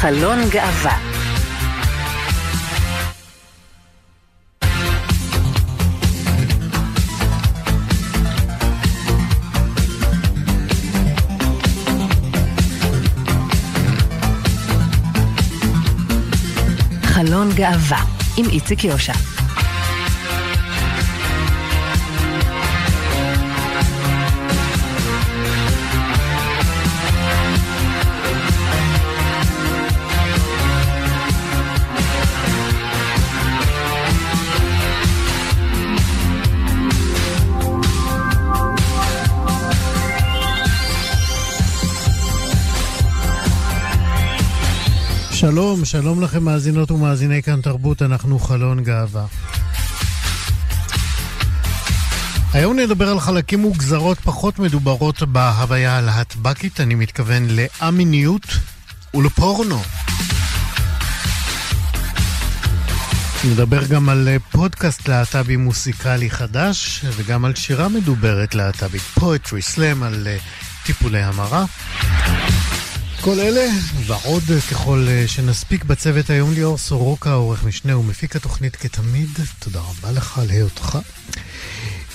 חלון גאווה. חלון גאווה עם איציק יושע שלום, שלום לכם מאזינות ומאזיני כאן תרבות, אנחנו חלון גאווה. היום נדבר על חלקים וגזרות פחות מדוברות בהוויה הלהטב"קית, אני מתכוון לאמיניות ולפורנו. נדבר גם על פודקאסט להט"בי מוסיקלי חדש, וגם על שירה מדוברת להט"בית, פואטרי סלאם, על טיפולי המרה. כל אלה ועוד ככל שנספיק בצוות היום ליאור סורוקה, עורך משנה ומפיק התוכנית כתמיד. תודה רבה לך על היותך.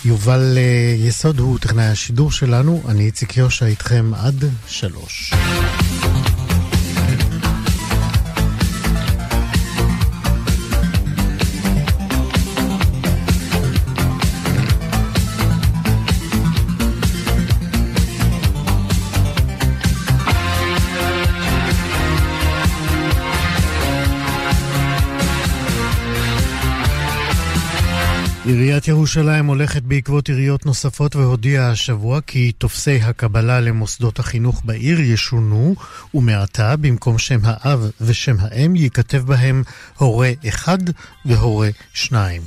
יובל יסוד הוא טכנאי השידור שלנו, אני איציק יושע איתכם עד שלוש. עיריית ירושלים הולכת בעקבות עיריות נוספות והודיעה השבוע כי תופסי הקבלה למוסדות החינוך בעיר ישונו, ומעתה במקום שם האב ושם האם ייכתב בהם הורה אחד והורה שניים.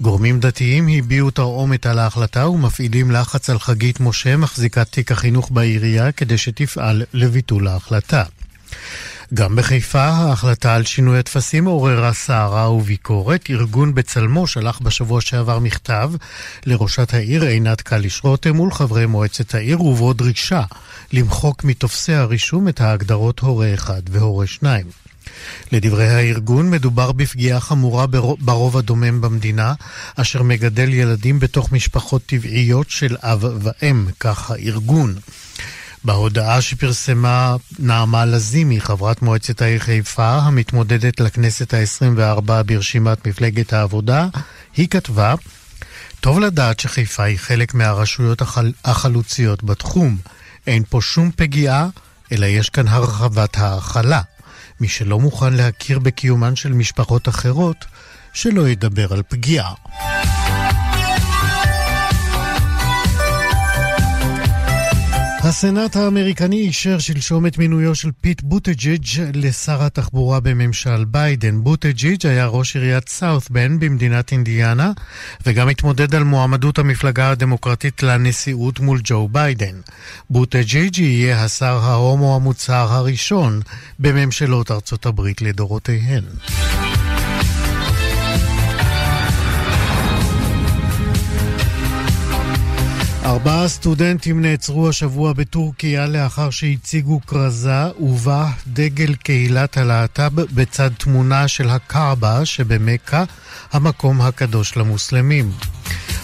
גורמים דתיים הביעו תרעומת על ההחלטה ומפעילים לחץ על חגית משה, מחזיקת תיק החינוך בעירייה, כדי שתפעל לביטול ההחלטה. גם בחיפה ההחלטה על שינוי הטפסים עוררה סערה וביקורת. ארגון בצלמו שלח בשבוע שעבר מכתב לראשת העיר עינת קליש רותם מול חברי מועצת העיר ובו דרישה למחוק מתופסי הרישום את ההגדרות הורה אחד והורה שניים. לדברי הארגון, מדובר בפגיעה חמורה ברוב הדומם במדינה, אשר מגדל ילדים בתוך משפחות טבעיות של אב ואם, כך הארגון. בהודעה שפרסמה נעמה לזימי, חברת מועצת העיר חיפה, המתמודדת לכנסת ה-24 ברשימת מפלגת העבודה, היא כתבה, טוב לדעת שחיפה היא חלק מהרשויות החל... החלוציות בתחום. אין פה שום פגיעה, אלא יש כאן הרחבת ההכלה. מי שלא מוכן להכיר בקיומן של משפחות אחרות, שלא ידבר על פגיעה. הסנאט האמריקני אישר שלשום את מינויו של פיט בוטג'יג' לשר התחבורה בממשל ביידן. בוטג'יג' היה ראש עיריית סאות' בנד במדינת אינדיאנה, וגם התמודד על מועמדות המפלגה הדמוקרטית לנשיאות מול ג'ו ביידן. בוטג'יג' יהיה השר ההומו המוצהר הראשון בממשלות ארצות הברית לדורותיהן. ארבעה סטודנטים נעצרו השבוע בטורקיה לאחר שהציגו כרזה ובה דגל קהילת הלהט"ב בצד תמונה של הקעבה שבמכה, המקום הקדוש למוסלמים.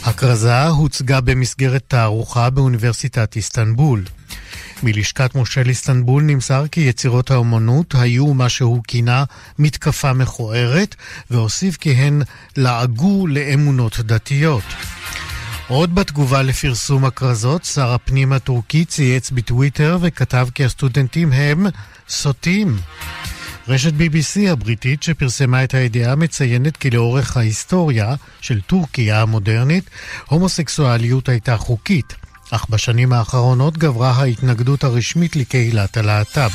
הכרזה הוצגה במסגרת תערוכה באוניברסיטת איסטנבול. מלשכת מושל איסטנבול נמסר כי יצירות האומנות היו מה שהוא כינה מתקפה מכוערת, והוסיף כי הן לעגו לאמונות דתיות. עוד בתגובה לפרסום הכרזות, שר הפנים הטורקי צייץ בטוויטר וכתב כי הסטודנטים הם סוטים. רשת BBC הבריטית שפרסמה את הידיעה מציינת כי לאורך ההיסטוריה של טורקיה המודרנית, הומוסקסואליות הייתה חוקית, אך בשנים האחרונות גברה ההתנגדות הרשמית לקהילת הלהט"ב.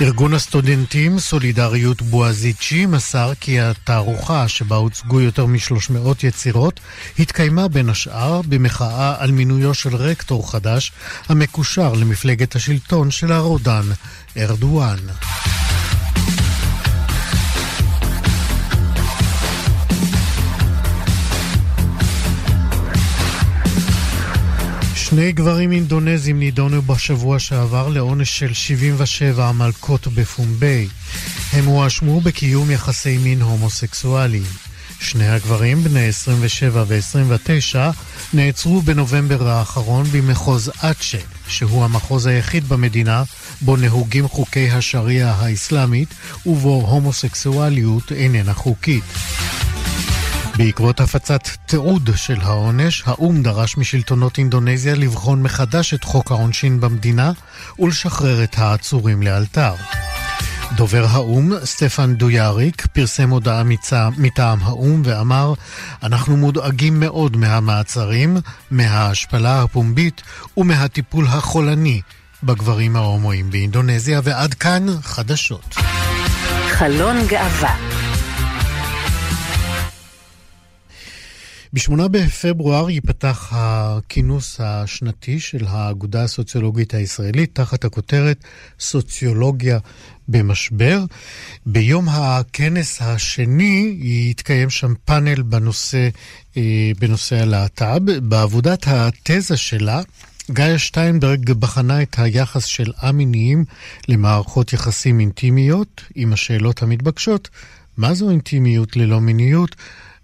ארגון הסטודנטים סולידריות בועזיצ'י מסר כי התערוכה שבה הוצגו יותר מ-300 יצירות התקיימה בין השאר במחאה על מינויו של רקטור חדש המקושר למפלגת השלטון של הרודן ארדואן. שני גברים אינדונזים נידונו בשבוע שעבר לעונש של 77 מלקות בפומבי. הם הואשמו בקיום יחסי מין הומוסקסואליים. שני הגברים, בני 27 ו-29, נעצרו בנובמבר האחרון במחוז אצ'ה, שהוא המחוז היחיד במדינה בו נהוגים חוקי השריעה האסלאמית ובו הומוסקסואליות איננה חוקית. בעקבות הפצת תיעוד של העונש, האו"ם דרש משלטונות אינדונזיה לבחון מחדש את חוק העונשין במדינה ולשחרר את העצורים לאלתר. דובר האו"ם, סטפן דויאריק, פרסם הודעה מטעם האו"ם ואמר אנחנו מודאגים מאוד מהמעצרים, מההשפלה הפומבית ומהטיפול החולני בגברים ההומואים באינדונזיה, ועד כאן חדשות. חלון גאווה ב-8 בפברואר ייפתח הכינוס השנתי של האגודה הסוציולוגית הישראלית תחת הכותרת סוציולוגיה במשבר. ביום הכנס השני יתקיים שם פאנל בנושא, אה, בנושא הלהט"ב. בעבודת התזה שלה גאיה שטיינברג בחנה את היחס של א-מיניים למערכות יחסים אינטימיות, עם השאלות המתבקשות, מה זו אינטימיות ללא מיניות,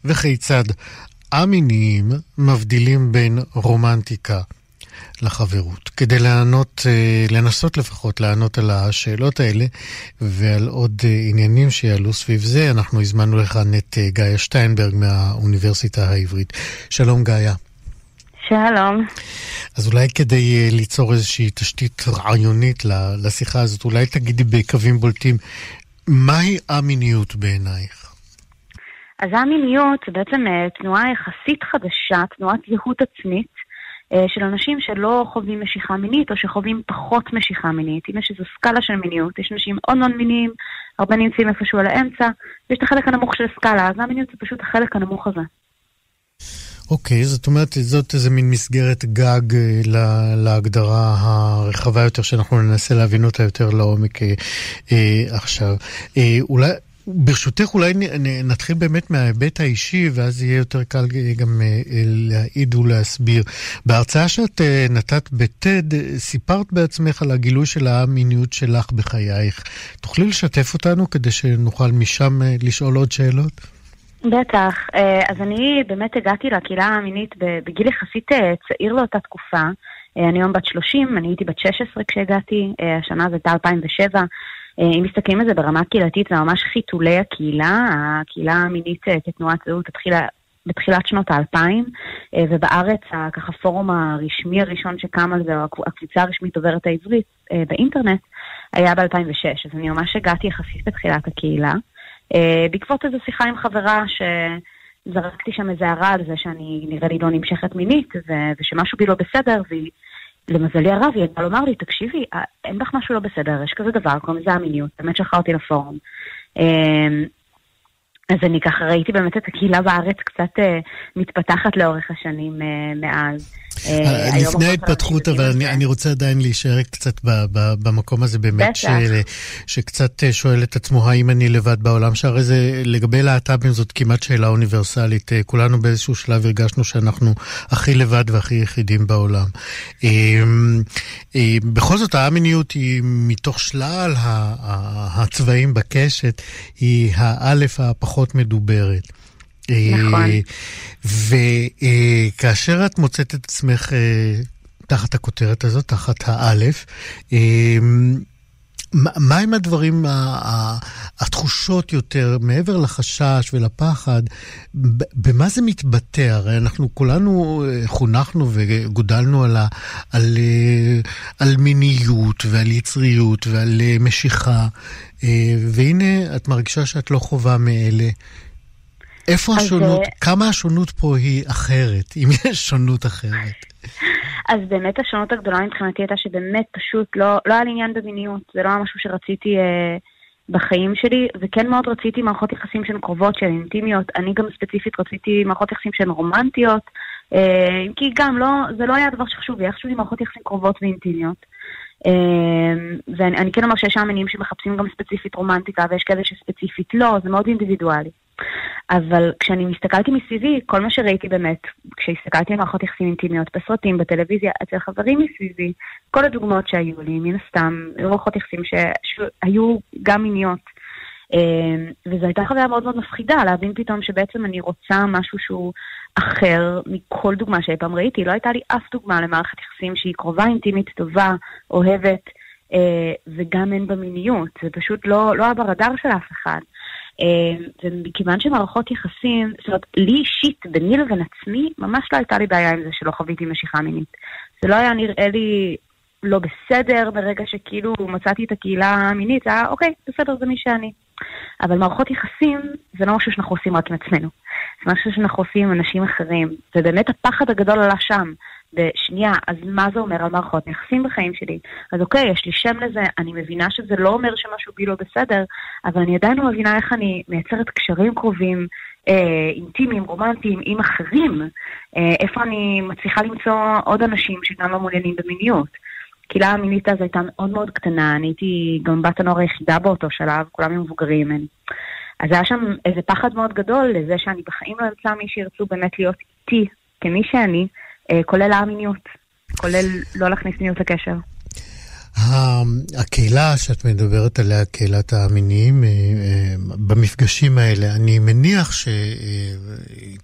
וכיצד א-מיניים מבדילים בין רומנטיקה לחברות. כדי לענות, אה, לנסות לפחות לענות על השאלות האלה ועל עוד אה, עניינים שיעלו סביב זה, אנחנו הזמנו לכאן את אה, גאיה שטיינברג מהאוניברסיטה העברית. שלום גאיה. שלום. אז אולי כדי ליצור איזושהי תשתית רעיונית לשיחה הזאת, אולי תגידי בקווים בולטים, מהי א-מיניות בעינייך? אז א-מיניות זה בעצם תנועה יחסית חדשה, תנועת זהות עצמית, אה, של אנשים שלא חווים משיכה מינית או שחווים פחות משיכה מינית. אם יש איזו סקאלה של מיניות, יש אנשים מאוד מאוד מיניים, הרבה נמצאים איפשהו על האמצע, ויש את החלק הנמוך של סקאלה, אז המיניות זה פשוט החלק הנמוך הזה. אוקיי, okay, זאת אומרת, זאת איזה מין מסגרת גג אה, להגדרה הרחבה יותר, שאנחנו ננסה להבין אותה יותר לעומק אה, אה, עכשיו. אה, אולי... ברשותך אולי נתחיל באמת מההיבט האישי, ואז יהיה יותר קל גם אה, להעיד ולהסביר. בהרצאה שאת אה, נתת בטד, סיפרת בעצמך על הגילוי של המיניות שלך בחייך. תוכלי לשתף אותנו כדי שנוכל משם אה, לשאול עוד שאלות? בטח. אז אני באמת הגעתי לקהילה המינית בגיל יחסית צעיר לאותה תקופה. אני היום בת 30, אני הייתי בת 16 כשהגעתי, השנה זו הייתה 2007. אה, אם מסתכלים על זה ברמה קהילתית, זה ממש חיתולי הקהילה. הקהילה המינית אה, כתנועת זהות התחילה בתחילת שנות האלפיים, אה, ובארץ, ככה הפורום הרשמי הראשון שקם על זה, או הקבוצה הרשמית דוברת העברית באינטרנט, היה ב-2006. אז אני ממש הגעתי יחסית בתחילת הקהילה. בעקבות איזו שיחה עם חברה שזרקתי שם איזה הערה על זה שאני נראה לי לא נמשכת מינית, ושמשהו בי לא בסדר, והיא... למזלי הרב, היא הייתה לומר לי, תקשיבי, אה, אין לך משהו לא בסדר, יש כזה דבר, קוראים לזה המיניות, באמת שלחה אותי לפורום. אז אני ככה ראיתי באמת את הקהילה בארץ קצת אה, מתפתחת לאורך השנים אה, מאז. אה, לפני ההתפתחות, אבל אני, אני רוצה עדיין להישאר קצת ב, ב, במקום הזה באמת, ש, שקצת אה, שואל את עצמו האם אני לבד בעולם, שהרי זה, לגבי להט"בים זאת כמעט שאלה אוניברסלית. אה, כולנו באיזשהו שלב הרגשנו שאנחנו הכי לבד והכי יחידים בעולם. בכל זאת, האמיניות היא מתוך שלל הצבעים בקשת, היא האלף הפחות מדוברת. נכון. וכאשר את מוצאת את עצמך אה, תחת הכותרת הזאת, תחת האלף, אה, מה עם הדברים, התחושות יותר, מעבר לחשש ולפחד, במה זה מתבטא? הרי אנחנו כולנו אה, חונכנו וגודלנו על, על, על מיניות ועל יצריות ועל משיכה, והנה את מרגישה שאת לא חווה מאלה. איפה השונות, אז, אה, כמה השונות פה היא אחרת, אם יש שונות אחרת? אז באמת השונות הגדולה מבחינתי הייתה שבאמת פשוט לא, לא היה לי עניין במיניות, זה לא היה משהו שרציתי אה, בחיים שלי, וכן מאוד רציתי מערכות יחסים שהן קרובות, שהן אינטימיות, אני גם ספציפית רציתי מערכות יחסים שהן רומנטיות, אה, כי גם לא, זה לא היה הדבר שחשוב לי, היה חשוב לי מערכות יחסים קרובות ואינטימיות. אה, ואני כן אומר שיש שם מינים שמחפשים גם ספציפית רומנטיקה, ויש כאלה שספציפית לא, זה מאוד אינדיבידואלי. אבל כשאני מסתכלתי מסביבי, כל מה שראיתי באמת, כשהסתכלתי על מערכות יחסים אינטימיות בסרטים, בטלוויזיה, אצל חברים מסביבי, כל הדוגמאות שהיו לי, מן הסתם, היו מערכות יחסים שהיו גם מיניות. אה, וזו הייתה חוויה מאוד מאוד מפחידה, להבין פתאום שבעצם אני רוצה משהו שהוא אחר מכל דוגמה שאי פעם ראיתי. לא הייתה לי אף דוגמה למערכת יחסים שהיא קרובה, אינטימית, טובה, אוהבת, אה, וגם אין בה מיניות. זה פשוט לא, לא היה ברדאר של אף אחד. אה, ומכיוון שמערכות יחסים, זאת אומרת, לי אישית, ביני לבין עצמי, ממש לא הייתה לי בעיה עם זה שלא חוויתי משיכה מינית. זה לא היה נראה לי לא בסדר ברגע שכאילו מצאתי את הקהילה המינית, זה היה אוקיי, בסדר, זה מי שאני. אבל מערכות יחסים זה לא משהו שאנחנו עושים רק עם עצמנו. זה משהו שאנחנו עושים עם אנשים אחרים. ובאמת הפחד הגדול עלה שם. ושנייה, אז מה זה אומר על מערכות יחסים בחיים שלי? אז אוקיי, יש לי שם לזה, אני מבינה שזה לא אומר שמשהו בי לא בסדר, אבל אני עדיין לא מבינה איך אני מייצרת קשרים קרובים, אה, אינטימיים, רומנטיים, עם אחרים. אה, איפה אני מצליחה למצוא עוד אנשים שגם לא מעוניינים במיניות. הקהילה המינית אז הייתה מאוד מאוד קטנה, אני הייתי גם בת הנוער היחידה באותו שלב, כולם מבוגרים ממני. אז היה שם איזה פחד מאוד גדול לזה שאני בחיים לא אמצא מי שירצו באמת להיות איתי כמי שאני, אה, כולל המיניות, כולל לא להכניס מיניות לקשר. הקהילה שאת מדברת עליה, קהילת המיניים, אה, אה, במפגשים האלה, אני מניח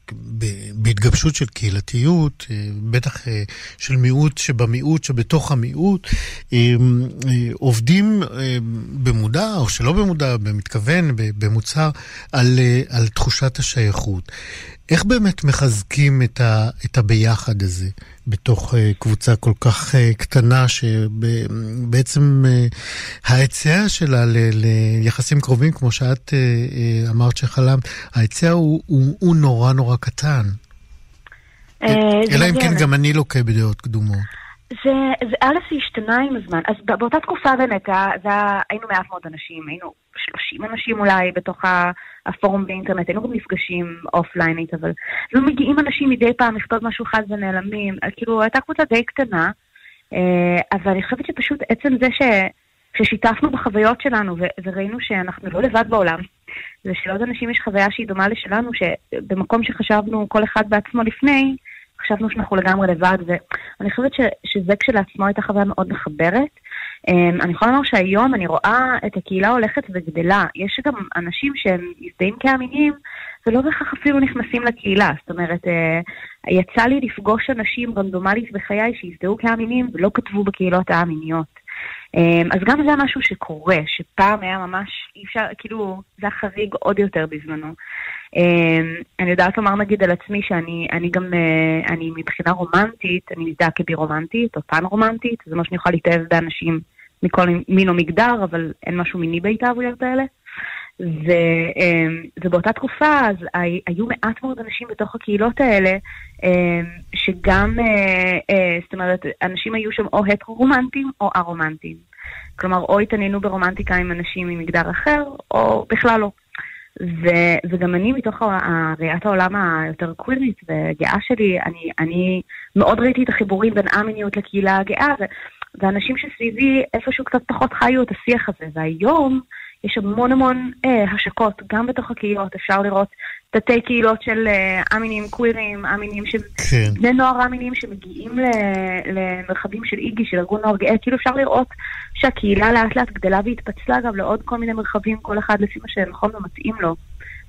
שבהתגבשות של קהילתיות, אה, בטח של מיעוט שבמיעוט שבתוך המיעוט, עובדים במודע או שלא במודע, במתכוון, במוצהר, על, על תחושת השייכות. איך באמת מחזקים את, ה, את הביחד הזה בתוך uh, קבוצה כל כך uh, קטנה, שבעצם uh, ההיצע שלה ל, ליחסים קרובים, כמו שאת אמרת שחלמת, ההיצע הוא, הוא, הוא נורא נורא קטן. אלא אם כן גם אני לוקה בדעות קדומות. זה, זה א', זה השתנה עם הזמן. אז באותה תקופה באמת, זה, זה, היינו מעט מאוד אנשים, היינו 30 אנשים אולי בתוך הפורום באינטרנט, היינו גם נפגשים אופליינית, אבל לא מגיעים אנשים מדי פעם לכתוב משהו אחד ונעלמים, כאילו הייתה קבוצה די קטנה, אה, אבל אני חושבת שפשוט עצם זה ש... ששיתפנו בחוויות שלנו ו- וראינו שאנחנו לא לבד בעולם, ושלעוד אנשים יש חוויה שהיא דומה לשלנו, שבמקום שחשבנו כל אחד בעצמו לפני, חשבנו שאנחנו לגמרי לבד, ואני חושבת ש- שזה כשלעצמו הייתה חוויה מאוד מחברת. Um, אני יכולה לומר שהיום אני רואה את הקהילה הולכת וגדלה. יש גם אנשים שהם מזדהים כאמינים ולא בהכרח אפילו נכנסים לקהילה. זאת אומרת, uh, יצא לי לפגוש אנשים רנדומלית בחיי שהזדהו כאמינים ולא כתבו בקהילות האמיניות. Um, אז גם זה משהו שקורה, שפעם היה ממש, אי אפשר, כאילו, זה החריג עוד יותר בזמנו. Um, אני יודעת לומר נגיד על עצמי שאני אני גם, uh, אני מבחינה רומנטית, אני מזדהה כבי-רומנטית או פן-רומנטית, זה מה שאני יכולה להתאהב באנשים מכל מין או מגדר, אבל אין משהו מיני בהתאהבויות האלה. ו, um, ובאותה תקופה אז היו מעט מאוד אנשים בתוך הקהילות האלה, um, שגם, uh, uh, זאת אומרת, אנשים היו שם או הטרו-רומנטיים או א-רומנטיים. כלומר, או התעניינו ברומנטיקה עם אנשים ממגדר אחר, או בכלל לא. ו- וגם אני, מתוך ראיית העולם היותר קווירית וגאה שלי, אני, אני מאוד ראיתי את החיבורים בין א-מיניות לקהילה הגאה, ואנשים שסביבי איפשהו קצת פחות חיו את השיח הזה. והיום יש המון המון אה, השקות, גם בתוך הקהילות, אפשר לראות תתי קהילות של אה, אמינים קווירים, אמינים ש... כן. בני נוער אמינים שמגיעים ל... למרחבים של איגי, של ארגון נוער גאה, כאילו אפשר לראות שהקהילה לאט לאט גדלה והתפצלה גם לעוד כל מיני מרחבים, כל אחד לפי מה שנכון ומתאים לו.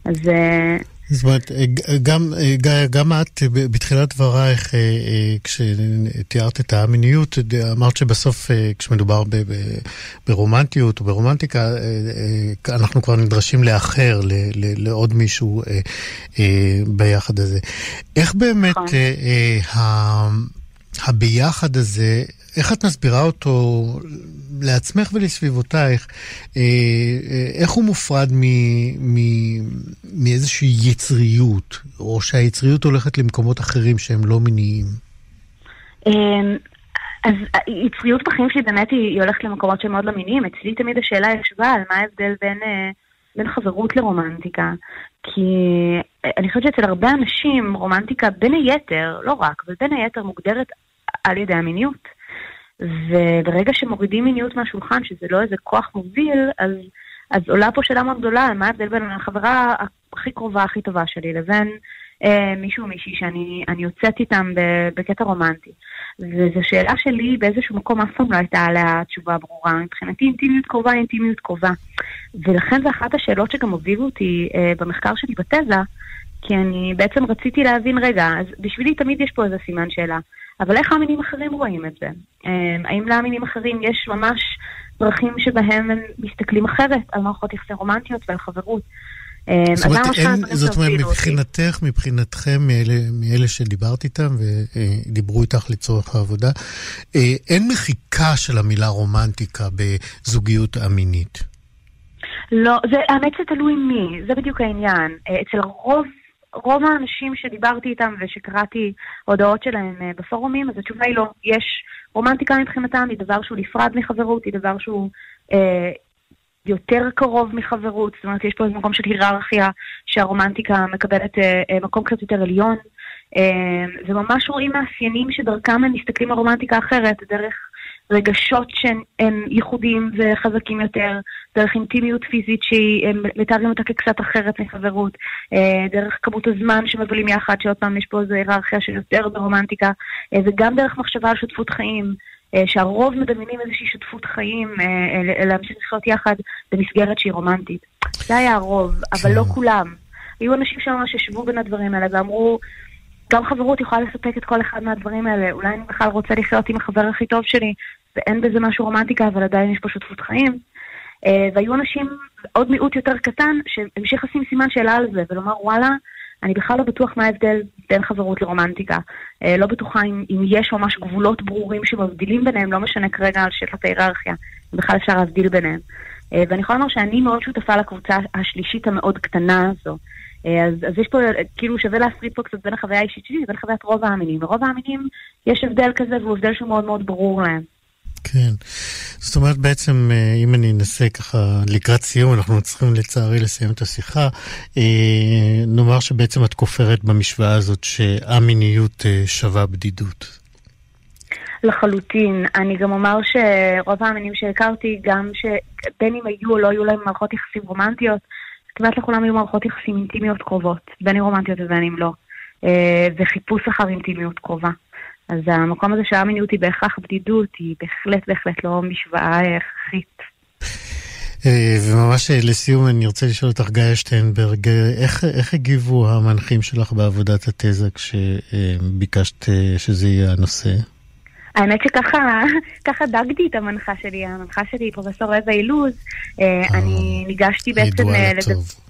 אז... אה, זאת אומרת, גם, גם את בתחילת דברייך, אה, אה, כשתיארת את המיניות, אמרת שבסוף כשמדובר ברומנטיות או ברומנטיקה, אנחנו כבר נדרשים לאחר, לעוד מישהו ביחד הזה. איך באמת נכון. הביחד הזה, איך את מסבירה אותו לעצמך ולסביבותייך, אה, אה, איך הוא מופרד מ, מ, מאיזושהי יצריות, או שהיצריות הולכת למקומות אחרים שהם לא מיניים? אמ, אז יצריות בחיים שלי באמת היא, הולכת למקומות שהם מאוד לא מיניים. אצלי תמיד השאלה ישבה על מה ההבדל בין, אה, בין חברות לרומנטיקה. כי אני חושבת שאצל הרבה אנשים רומנטיקה בין היתר, לא רק, אבל בין היתר מוגדרת על ידי המיניות. וברגע שמורידים מיניות מהשולחן, שזה לא איזה כוח מוביל, אז, אז עולה פה שאלה מאוד גדולה, מה ההבדל בין החברה, הכי קרובה, הכי טובה שלי, לבין אה, מישהו או מישהי שאני יוצאת איתם בקטע רומנטי. וזו שאלה שלי באיזשהו מקום אף פעם לא הייתה עליה תשובה ברורה. מבחינתי אינטימיות קרובה היא אינטימיות קרובה. ולכן זו אחת השאלות שגם הובילו אותי אה, במחקר שלי בתזה, כי אני בעצם רציתי להבין, רגע, אז בשבילי תמיד יש פה איזה סימן שאלה. אבל איך המינים אחרים רואים את זה? אה, האם למינים אחרים יש ממש דרכים שבהם הם מסתכלים אחרת על מערכות יחסי רומנטיות ועל חברות? אה, זאת אומרת, אין, זאת אומרת מבחינתך, מבחינתכם, מאלה, מאלה שדיברת איתם ודיברו איתך לצורך העבודה, אה, אין מחיקה של המילה רומנטיקה בזוגיות המינית. לא, זה, האמת זה תלוי מי, זה בדיוק העניין. אה, אצל רוב, רוב האנשים שדיברתי איתם ושקראתי הודעות שלהם בפורומים, אז התשובה היא לא. יש רומנטיקה מבחינתם, היא דבר שהוא נפרד מחברות, היא דבר שהוא אה, יותר קרוב מחברות, זאת אומרת, יש פה איזה מקום של היררכיה שהרומנטיקה מקבלת אה, אה, מקום קצת יותר עליון, אה, וממש רואים מאפיינים שדרכם הם מסתכלים על רומנטיקה אחרת, דרך רגשות שהם ייחודיים וחזקים יותר, דרך אינטימיות פיזית שהם מתארים אותה כקצת אחרת מחברות, אה, דרך כמות הזמן שמבלים יחד, שעוד פעם יש פה איזו היררכיה של יותר ברומנטיקה, אה, וגם דרך מחשבה על שותפות חיים. אה, שהרוב מדמיינים איזושהי שותפות חיים, להמשיך לחיות יחד במסגרת שהיא רומנטית. זה היה הרוב, אבל לא כן. כולם. היו אנשים שממש ישבו בין הדברים האלה ואמרו, גם חברות יכולה לספק את כל אחד מהדברים האלה. אולי אני בכלל רוצה לחיות עם החבר הכי טוב שלי, ואין בזה משהו רומנטיקה, אבל עדיין יש פה שותפות חיים. והיו אנשים, עוד מיעוט יותר קטן, שהמשיך לשים סימן שאלה על זה, ולומר, וואלה, אני בכלל לא בטוח מה ההבדל בין חברות לרומנטיקה. אה, לא בטוחה אם, אם יש ממש גבולות ברורים שמבדילים ביניהם, לא משנה כרגע על שאלת ההיררכיה, אם בכלל אפשר להבדיל ביניהם. אה, ואני יכולה לומר שאני מאוד שותפה לקבוצה השלישית המאוד קטנה הזו. אה, אז, אז יש פה, כאילו שווה להפריד פה קצת בין החוויה האישית שלי לבין חוויית רוב האמינים. ורוב האמינים יש הבדל כזה והוא הבדל שהוא מאוד מאוד ברור להם. כן. זאת אומרת, בעצם, אה, אם אני אנסה ככה לקראת סיום, אנחנו צריכים לצערי לסיים את השיחה, אה, נאמר שבעצם את כופרת במשוואה הזאת שהמיניות אה, שווה בדידות. לחלוטין. אני גם אומר שרוב האמינים שהכרתי, גם שבין אם היו או לא היו להם מערכות יחסים רומנטיות, כמעט לכולם היו מערכות יחסים אינטימיות קרובות, בין אם רומנטיות ובין אם לא. וחיפוש אחר אינטימיות קרובה. אז המקום הזה שהמיניות היא בהכרח בדידות, היא בהחלט בהחלט לא משוואה הכרחית. אה, וממש אה, לסיום אני רוצה לשאול אותך, גיא שטיינברג, אה, איך, איך הגיבו המנחים שלך בעבודת התזה כשביקשת שזה יהיה הנושא? האמת שככה דגתי את המנחה שלי, המנחה שלי היא פרופסור רבע אילוז. אני ניגשתי בעצם... ידועה לטוב.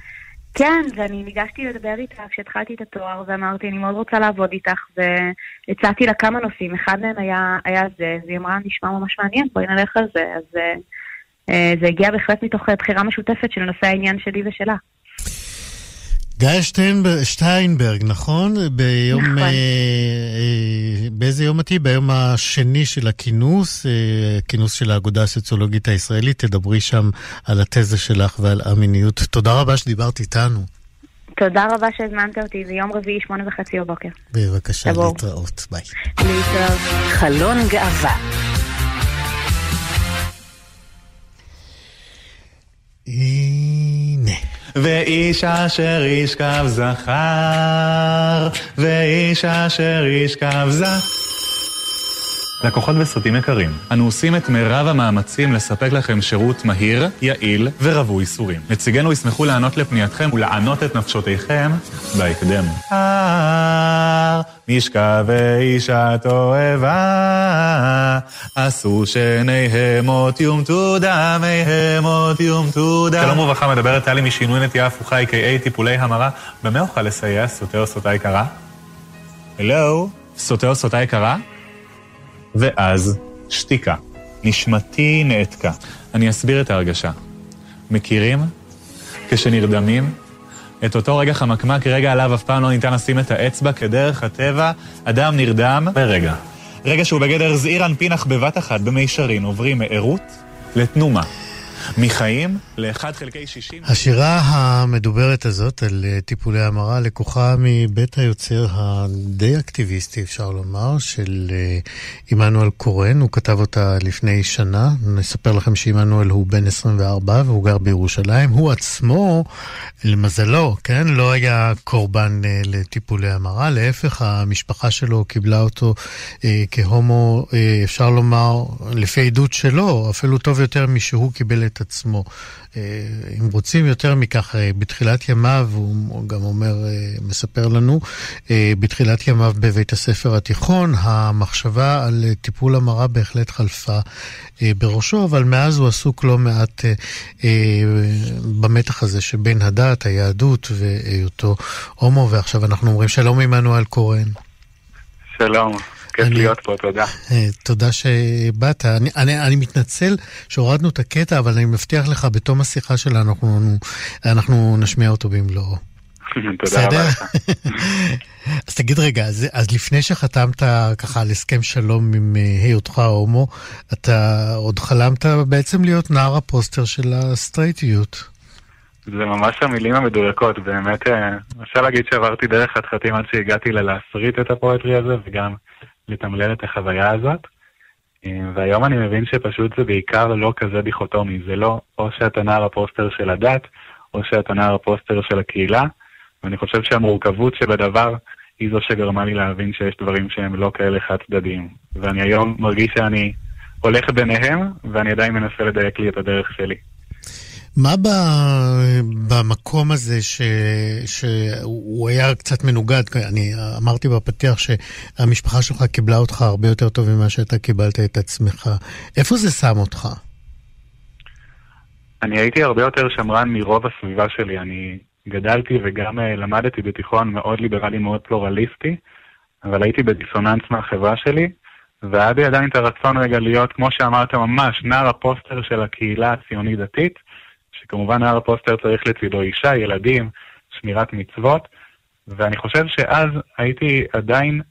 כן, ואני ניגשתי לדבר איתה כשהתחלתי את התואר, ואמרתי, אני מאוד רוצה לעבוד איתך, והצעתי לה כמה נושאים, אחד מהם היה, היה זה, אז היא אמרה, נשמע ממש מעניין, בואי נלך על זה, אז uh, זה הגיע בהחלט מתוך בחירה משותפת של נושא העניין שלי ושלה. גיא שטיינברג, שטיינברג, נכון? ביום... נכון. אה, אה, באיזה יום את ביום השני של הכינוס, אה, כינוס של האגודה הסוציולוגית הישראלית. תדברי שם על התזה שלך ועל המיניות. תודה רבה שדיברת איתנו. תודה רבה שהזמנת אותי, זה יום רביעי, שמונה וחצי בבוקר. בבקשה, להתראות. ביי. להתראות. חלון גאווה. הנה. ואיש אשר ישכב זכר, ואיש אשר ישכב זכר. לקוחות וסרטים יקרים, אנו עושים את מירב המאמצים לספק לכם שירות מהיר, יעיל ורווי איסורים. נציגינו ישמחו לענות לפנייתכם ולענות את נפשותיכם בהקדם. משכב ואישה תועבה, עשו שניהם מות יומתו דמיהם מות יומתו דם. שלום וברכה, מדברת טלי משינוי נטייה הפוכה, a.k.a טיפולי המרה. במה אוכל לסייע, סוטה או סוטה יקרה? הלו? סוטה או סוטה יקרה? ואז שתיקה. נשמתי נעתקה. אני אסביר את ההרגשה. מכירים? כשנרדמים, את אותו רגע חמקמק, רגע עליו אף פעם לא ניתן לשים את האצבע, כדרך הטבע, אדם נרדם ברגע. רגע שהוא בגדר זעיר אנפין אך בבת אחת, במישרין, עוברים מערות לתנומה. מחיים ל-1 חלקי 60. השירה המדוברת הזאת על אה, טיפולי המרה לקוחה מבית היוצר הדי אקטיביסטי, אפשר לומר, של אה, עמנואל קורן. הוא כתב אותה לפני שנה. נספר לכם שעמנואל הוא בן 24 והוא גר בירושלים. הוא עצמו, למזלו, כן, לא היה קורבן אה, לטיפולי המרה. להפך, המשפחה שלו קיבלה אותו כהומו, אפשר לומר, לפי עדות שלו, אפילו טוב יותר משהוא קיבל את עצמו. אה, אם רוצים יותר מכך, אה, בתחילת ימיו, הוא גם אומר, אה, מספר לנו, בתחילת ימיו בבית הספר התיכון, המחשבה על טיפול המרה בהחלט חלפה בראשו, אבל מאז הוא עסוק לא מעט במתח הזה שבין הדת, היהדות והיותו הומו, ועכשיו אנחנו אומרים שלום עמנואל קורן. שלום. כיף אני, להיות פה, תודה. אה, תודה שבאת. אני, אני, אני מתנצל שהורדנו את הקטע, אבל אני מבטיח לך, בתום השיחה שלנו, אנחנו, אנחנו נשמיע אותו במלואו. תודה רבה לך. אז תגיד רגע, אז, אז לפני שחתמת ככה על הסכם שלום עם אה, היותך הומו, אתה עוד חלמת בעצם להיות נער הפוסטר של הסטרייטיות. זה ממש המילים המדויקות, באמת, אה, אפשר להגיד שעברתי דרך חתחתים עד שהגעתי ללהסריט את ה poetry הזה, וגם לתמלל את החוויה הזאת. אה, והיום אני מבין שפשוט זה בעיקר לא כזה דיכוטומי, זה לא או שאתה נער הפוסטר של הדת, או שאתה נער הפוסטר של הקהילה, ואני חושב שהמורכבות שבדבר היא זו שגרמה לי להבין שיש דברים שהם לא כאלה חד צדדיים. ואני היום מרגיש שאני הולך ביניהם, ואני עדיין מנסה לדייק לי את הדרך שלי. מה ב, במקום הזה ש, שהוא היה קצת מנוגד? אני אמרתי בפתיח שהמשפחה שלך קיבלה אותך הרבה יותר טוב ממה שאתה קיבלת את עצמך. איפה זה שם אותך? אני הייתי הרבה יותר שמרן מרוב הסביבה שלי. אני גדלתי וגם אה, למדתי בתיכון מאוד ליברלי, מאוד פלורליסטי, אבל הייתי בדיסוננס מהחברה שלי, והיה בי עדיין את הרצון רגע להיות, כמו שאמרת, ממש נער הפוסטר של הקהילה הציונית-דתית. שכמובן נער הפוסטר צריך לצידו אישה, ילדים, שמירת מצוות, ואני חושב שאז הייתי עדיין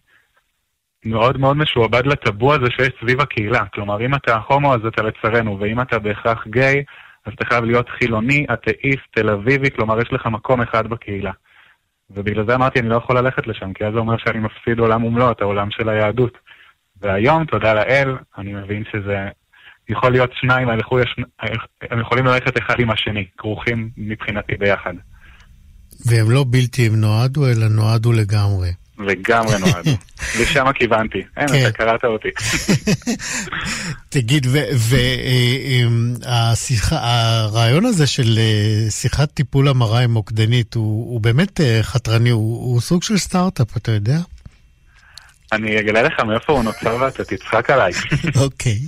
מאוד מאוד משועבד לטאבו הזה שיש סביב הקהילה. כלומר, אם אתה הומו אז אתה לצרינו, ואם אתה בהכרח גיי, אז אתה חייב להיות חילוני, אתאיסט, תל אביבי, כלומר יש לך מקום אחד בקהילה. ובגלל זה אמרתי, אני לא יכול ללכת לשם, כי אז זה אומר שאני מפסיד עולם ומלואו, את העולם של היהדות. והיום, תודה לאל, אני מבין שזה יכול להיות שניים, הם יכולים ללכת אחד עם השני, כרוכים מבחינתי ביחד. והם לא בלתי הם נועדו, אלא נועדו לגמרי. לגמרי נועדו. לשם כיוונתי. אין, כן. אתה קראת אותי. תגיד, והרעיון הזה של אה, שיחת טיפול המרה עם מוקדנית הוא, באמת אה, חתרני, הוא סוג של סטארט-אפ, אתה יודע? אני אגלה לך מאיפה הוא נוצר ואתה תצחק עליי. אוקיי.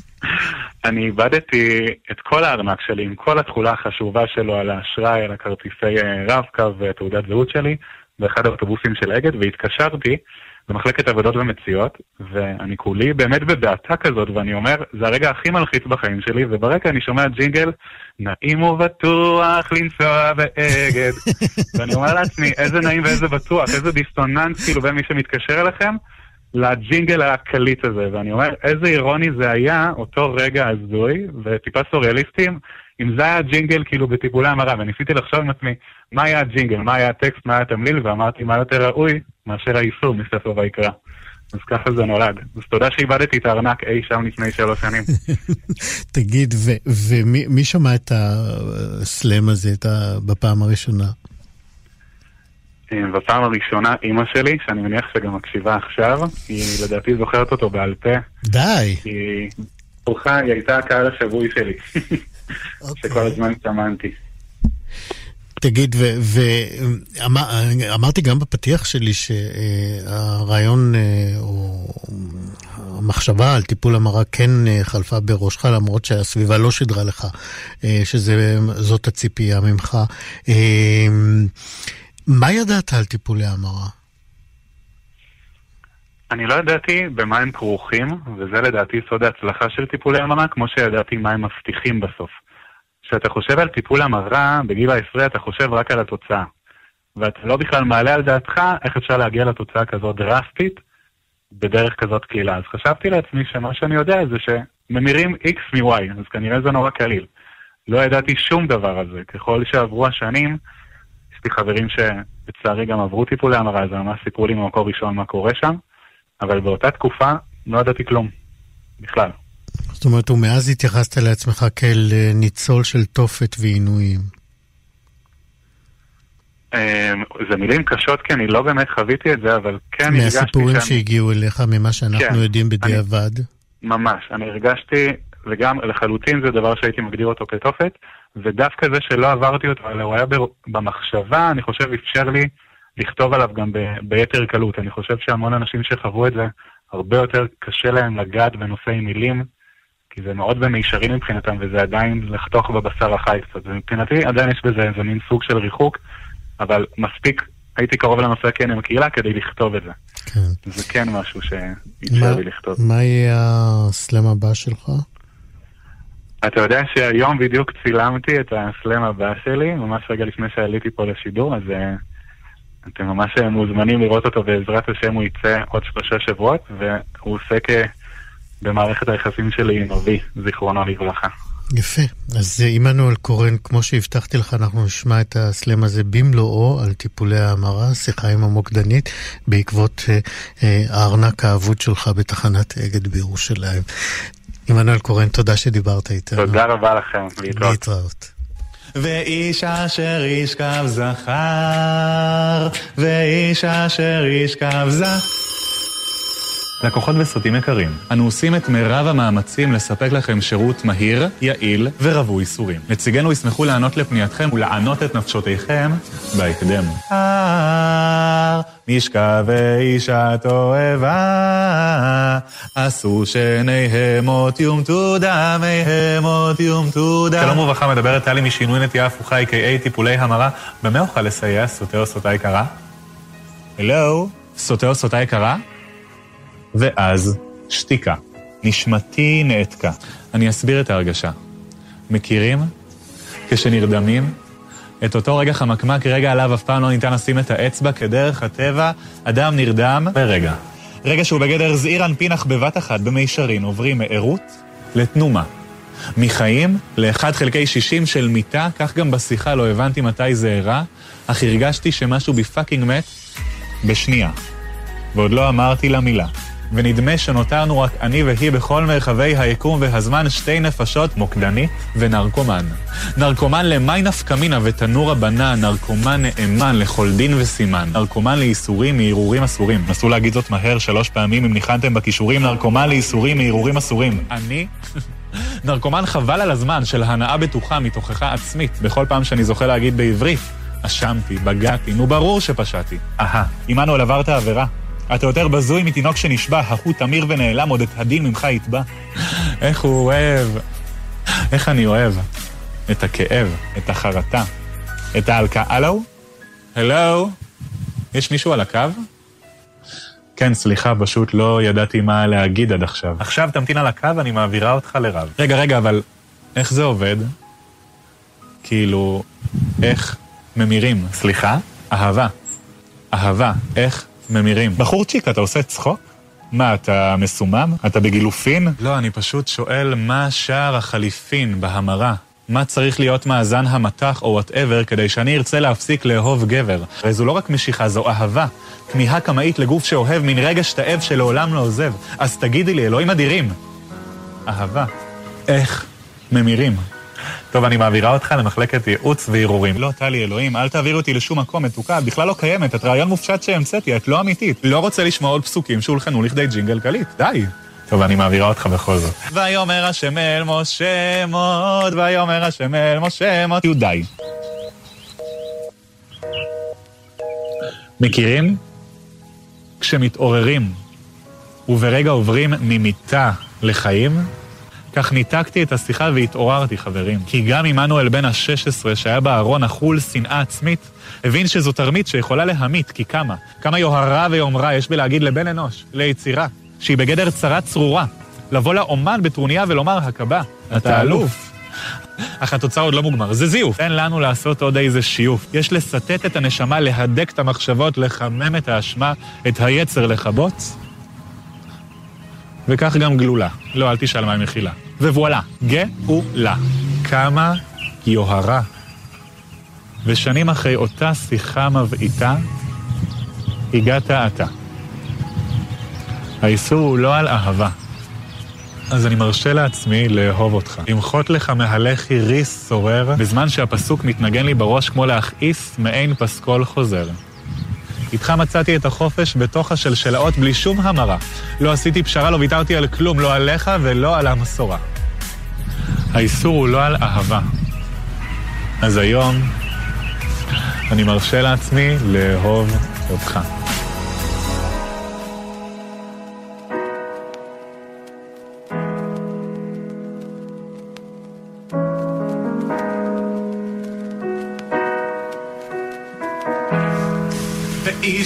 אני איבדתי את כל הארנק שלי עם כל התכולה החשובה שלו על האשראי, על הכרטיסי אה, רב-קו ותעודת זהות שלי באחד האוטובוסים של אגד והתקשרתי במחלקת עבודות ומציאות ואני כולי באמת בדעתה כזאת ואני אומר זה הרגע הכי מלחיץ בחיים שלי וברקע אני שומע ג'ינגל נעים ובטוח לנסוע באגד ואני אומר לעצמי איזה נעים ואיזה בטוח איזה דיסטוננס כאילו בין מי שמתקשר אליכם לג'ינגל הקליט הזה, ואני אומר, איזה אירוני זה היה, אותו רגע הזוי, וטיפה סוריאליסטים, אם זה היה ג'ינגל כאילו בטיפולי המרה, וניסיתי לחשוב עם עצמי, מה היה הג'ינגל, מה היה הטקסט, מה היה התמליל, ואמרתי, מה יותר ראוי מאשר האיסור מספר ויקרא. אז ככה זה נולד. אז תודה שאיבדתי את הארנק אי שם לפני שלוש שנים. תגיד, ומי שמע את הסלאם הזה בפעם הראשונה? בפעם הראשונה אימא שלי, שאני מניח שגם מקשיבה עכשיו, היא לדעתי זוכרת אותו בעל פה. די. היא ברוכה, היא הייתה הקהל השבוי שלי, אוקיי. שכל הזמן צמנתי. תגיד, ואמרתי גם בפתיח שלי שהרעיון אה, או המחשבה על טיפול המרה כן אה, חלפה בראשך, למרות שהסביבה לא שידרה לך אה, שזאת הציפייה ממך. מה ידעת על טיפולי המרה? אני לא ידעתי במה הם כרוכים, וזה לדעתי סוד ההצלחה של טיפולי המרה, כמו שידעתי מה הם מבטיחים בסוף. כשאתה חושב על טיפול המרה, בגיל העשרה אתה חושב רק על התוצאה. ואתה לא בכלל מעלה על דעתך איך אפשר להגיע לתוצאה כזאת דרסטית בדרך כזאת קלילה. אז חשבתי לעצמי שמה שאני יודע זה שממירים X מ-Y, אז כנראה זה נורא קליל. לא ידעתי שום דבר על זה. ככל שעברו השנים, יש לי חברים שלצערי גם עברו טיפולי המרה, אז ממש סיפרו לי ממקור ראשון מה קורה שם, אבל באותה תקופה לא ידעתי כלום, בכלל. זאת אומרת, ומאז התייחסת לעצמך כאל אה, ניצול של תופת ועינויים. אמ, זה מילים קשות כי אני לא באמת חוויתי את זה, אבל כן הרגשתי שאני... מהסיפורים שהגיעו אליך, ממה שאנחנו כן, יודעים בדיעבד? אני, ממש. אני הרגשתי, וגם לחלוטין זה דבר שהייתי מגדיר אותו כתופת, ודווקא זה שלא עברתי אותו, אלא הוא היה במחשבה, אני חושב, אפשר לי לכתוב עליו גם ב, ביתר קלות. אני חושב שהמון אנשים שחוו את זה, הרבה יותר קשה להם לגעת בנושאי מילים, כי זה מאוד במישרין מבחינתם, וזה עדיין לחתוך בבשר החי קצת. ומבחינתי עדיין יש בזה איזה מין סוג של ריחוק. אבל מספיק הייתי קרוב לנושא כן עם הקהילה כדי לכתוב את זה. כן. זה כן משהו שאפשר לי לכתוב. מה יהיה הסלאם הבא שלך? אתה יודע שהיום בדיוק צילמתי את הסלאם הבא שלי, ממש רגע לפני שעליתי פה לשידור, אז uh, אתם ממש מוזמנים לראות אותו, בעזרת השם הוא יצא עוד שלושה שבועות, והוא עוסק במערכת היחסים שלי עם אבי, זיכרונו לברכה. יפה. אז עמנואל קורן, כמו שהבטחתי לך, אנחנו נשמע את הסלם הזה במלואו על טיפולי ההמרה, שיחה עם המוקדנית, בעקבות אה, אה, הארנק האבוד שלך בתחנת אגד בירושלים. עמנואל קורן, תודה שדיברת איתנו. תודה רבה לכם, להתראות. להתראות. ואיש אשר ישכב זכר, ואיש אשר ישכב זכר. לקוחות וסרטים יקרים, אנו עושים את מירב המאמצים לספק לכם שירות מהיר, יעיל ורווי איסורים. נציגינו ישמחו לענות לפנייתכם ולענות את נפשותיכם בהקדם. הר משכב ואישה תועבה, עשו שניהם אות יומתו דמיהם אות יומתו דם. שלום וברכה, מדברת טלי משינוי נטייה הפוכה, a.k.a טיפולי המרה. במה אוכל לסייע, סוטה או סוטה יקרה? הלו? סוטה או סוטה יקרה? ואז שתיקה. נשמתי נעתקה. אני אסביר את ההרגשה. מכירים? כשנרדמים? את אותו רגע חמקמק, רגע עליו אף פעם לא ניתן לשים את האצבע, כדרך הטבע, אדם נרדם ורגע. רגע שהוא בגדר זעיר אנפין אך בבת אחת, במישרין, עוברים מערות לתנומה. מחיים ל-1 חלקי 60 של מיטה, כך גם בשיחה לא הבנתי מתי זה אירע, אך הרגשתי שמשהו בי fucking מת בשנייה. ועוד לא אמרתי לה מילה. ונדמה שנותרנו רק אני והיא בכל מרחבי היקום והזמן שתי נפשות, מוקדנית ונרקומן. נרקומן למי נפקא מינה ותנור הבנה, נרקומן נאמן לכל דין וסימן. נרקומן לאיסורים מהרהורים אסורים. נסו להגיד זאת מהר שלוש פעמים אם ניחנתם בכישורים, נרקומן לאיסורים מהרהורים אסורים. אני? נרקומן חבל על הזמן של הנאה בטוחה מתוכחה עצמית. בכל פעם שאני זוכה להגיד בעברית, אשמתי, בגעתי, נו ברור שפשעתי. אהה, עמנואל עברת עבירה. אתה יותר בזוי מתינוק שנשבע, ההוא תמיר ונעלם, עוד את הדין ממך יתבע. איך הוא אוהב, איך אני אוהב את הכאב, את החרטה, את ההלקאה. הלו? הלו? יש מישהו על הקו? כן, סליחה, פשוט לא ידעתי מה להגיד עד עכשיו. עכשיו תמתין על הקו, אני מעבירה אותך לרב. רגע, רגע, אבל איך זה עובד? כאילו, איך ממירים? סליחה? אהבה. אהבה. איך ממירים. בחורצ'יק, אתה עושה צחוק? מה, אתה מסומם? אתה בגילופין? לא, אני פשוט שואל מה שער החליפין בהמרה. מה צריך להיות מאזן המטח או וואטאבר כדי שאני ארצה להפסיק לאהוב גבר? הרי זו לא רק משיכה, זו אהבה. כמיהה קמאית לגוף שאוהב, מין רגש תאב שלעולם לא עוזב. אז תגידי לי, אלוהים אדירים. אהבה. איך ממירים? טוב, אני מעבירה אותך למחלקת ייעוץ וערעורים. לא, טלי, אלוהים, אל תעביר אותי לשום מקום, מתוקה, את בכלל לא קיימת, את רעיון מופשט שהמצאתי, את לא אמיתית. לא רוצה לשמוע עוד פסוקים שהולחנו לכדי ג'ינגל קליט, די. טוב, אני מעבירה אותך בכל זאת. ויאמר השם אל משה מות, ויאמר השם אל משה מות, די. מכירים? כשמתעוררים וברגע עוברים ממיטה לחיים, כך ניתקתי את השיחה והתעוררתי, חברים. כי גם עמנואל בן ה-16, שהיה בארון אכול שנאה עצמית, הבין שזו תרמית שיכולה להמית, כי כמה? כמה יוהרה ויומרה יש בלהגיד לבן אנוש, ליצירה, שהיא בגדר צרה צרורה. לבוא לאומן בטרוניה ולומר, הקב"א, אתה אלוף. אך התוצאה עוד לא מוגמר, זה זיוף. תן לנו לעשות עוד איזה שיוף. יש לסטט את הנשמה, להדק את המחשבות, לחמם את האשמה, את היצר לכבות, וכך גם גלולה. לא, אל תשאל מה היא מכילה. ווואלה, גאולה. כמה יוהרה. ושנים אחרי אותה שיחה מבעיטה, הגעת אתה. האיסור הוא לא על אהבה. אז אני מרשה לעצמי לאהוב אותך. למחות לך מהלכי ריס שורר, בזמן שהפסוק מתנגן לי בראש כמו להכעיס מעין פסקול חוזר. איתך מצאתי את החופש בתוך השלשלאות בלי שום המרה. לא עשיתי פשרה, לא ויתרתי על כלום, לא עליך ולא על המסורה. האיסור הוא לא על אהבה. אז היום אני מרשה לעצמי לאהוב אותך.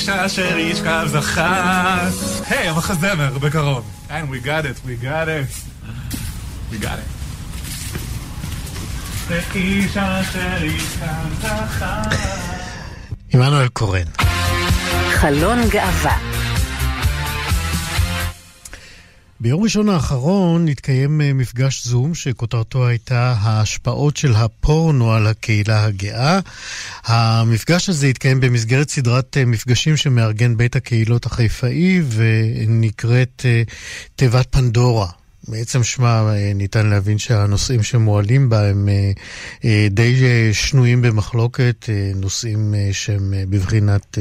איש אשר ישכב זכר. היי, המחזמר, בקרוב. And we got it, we got it. We got it. עמנואל קורן. חלון גאווה ביום ראשון האחרון התקיים אה, מפגש זום שכותרתו הייתה ההשפעות של הפורנו על הקהילה הגאה. המפגש הזה התקיים במסגרת סדרת אה, מפגשים שמארגן בית הקהילות החיפאי ונקראת אה, תיבת פנדורה. בעצם שמה ניתן להבין שהנושאים שמועלים בה הם די שנויים במחלוקת, נושאים שהם בבחינת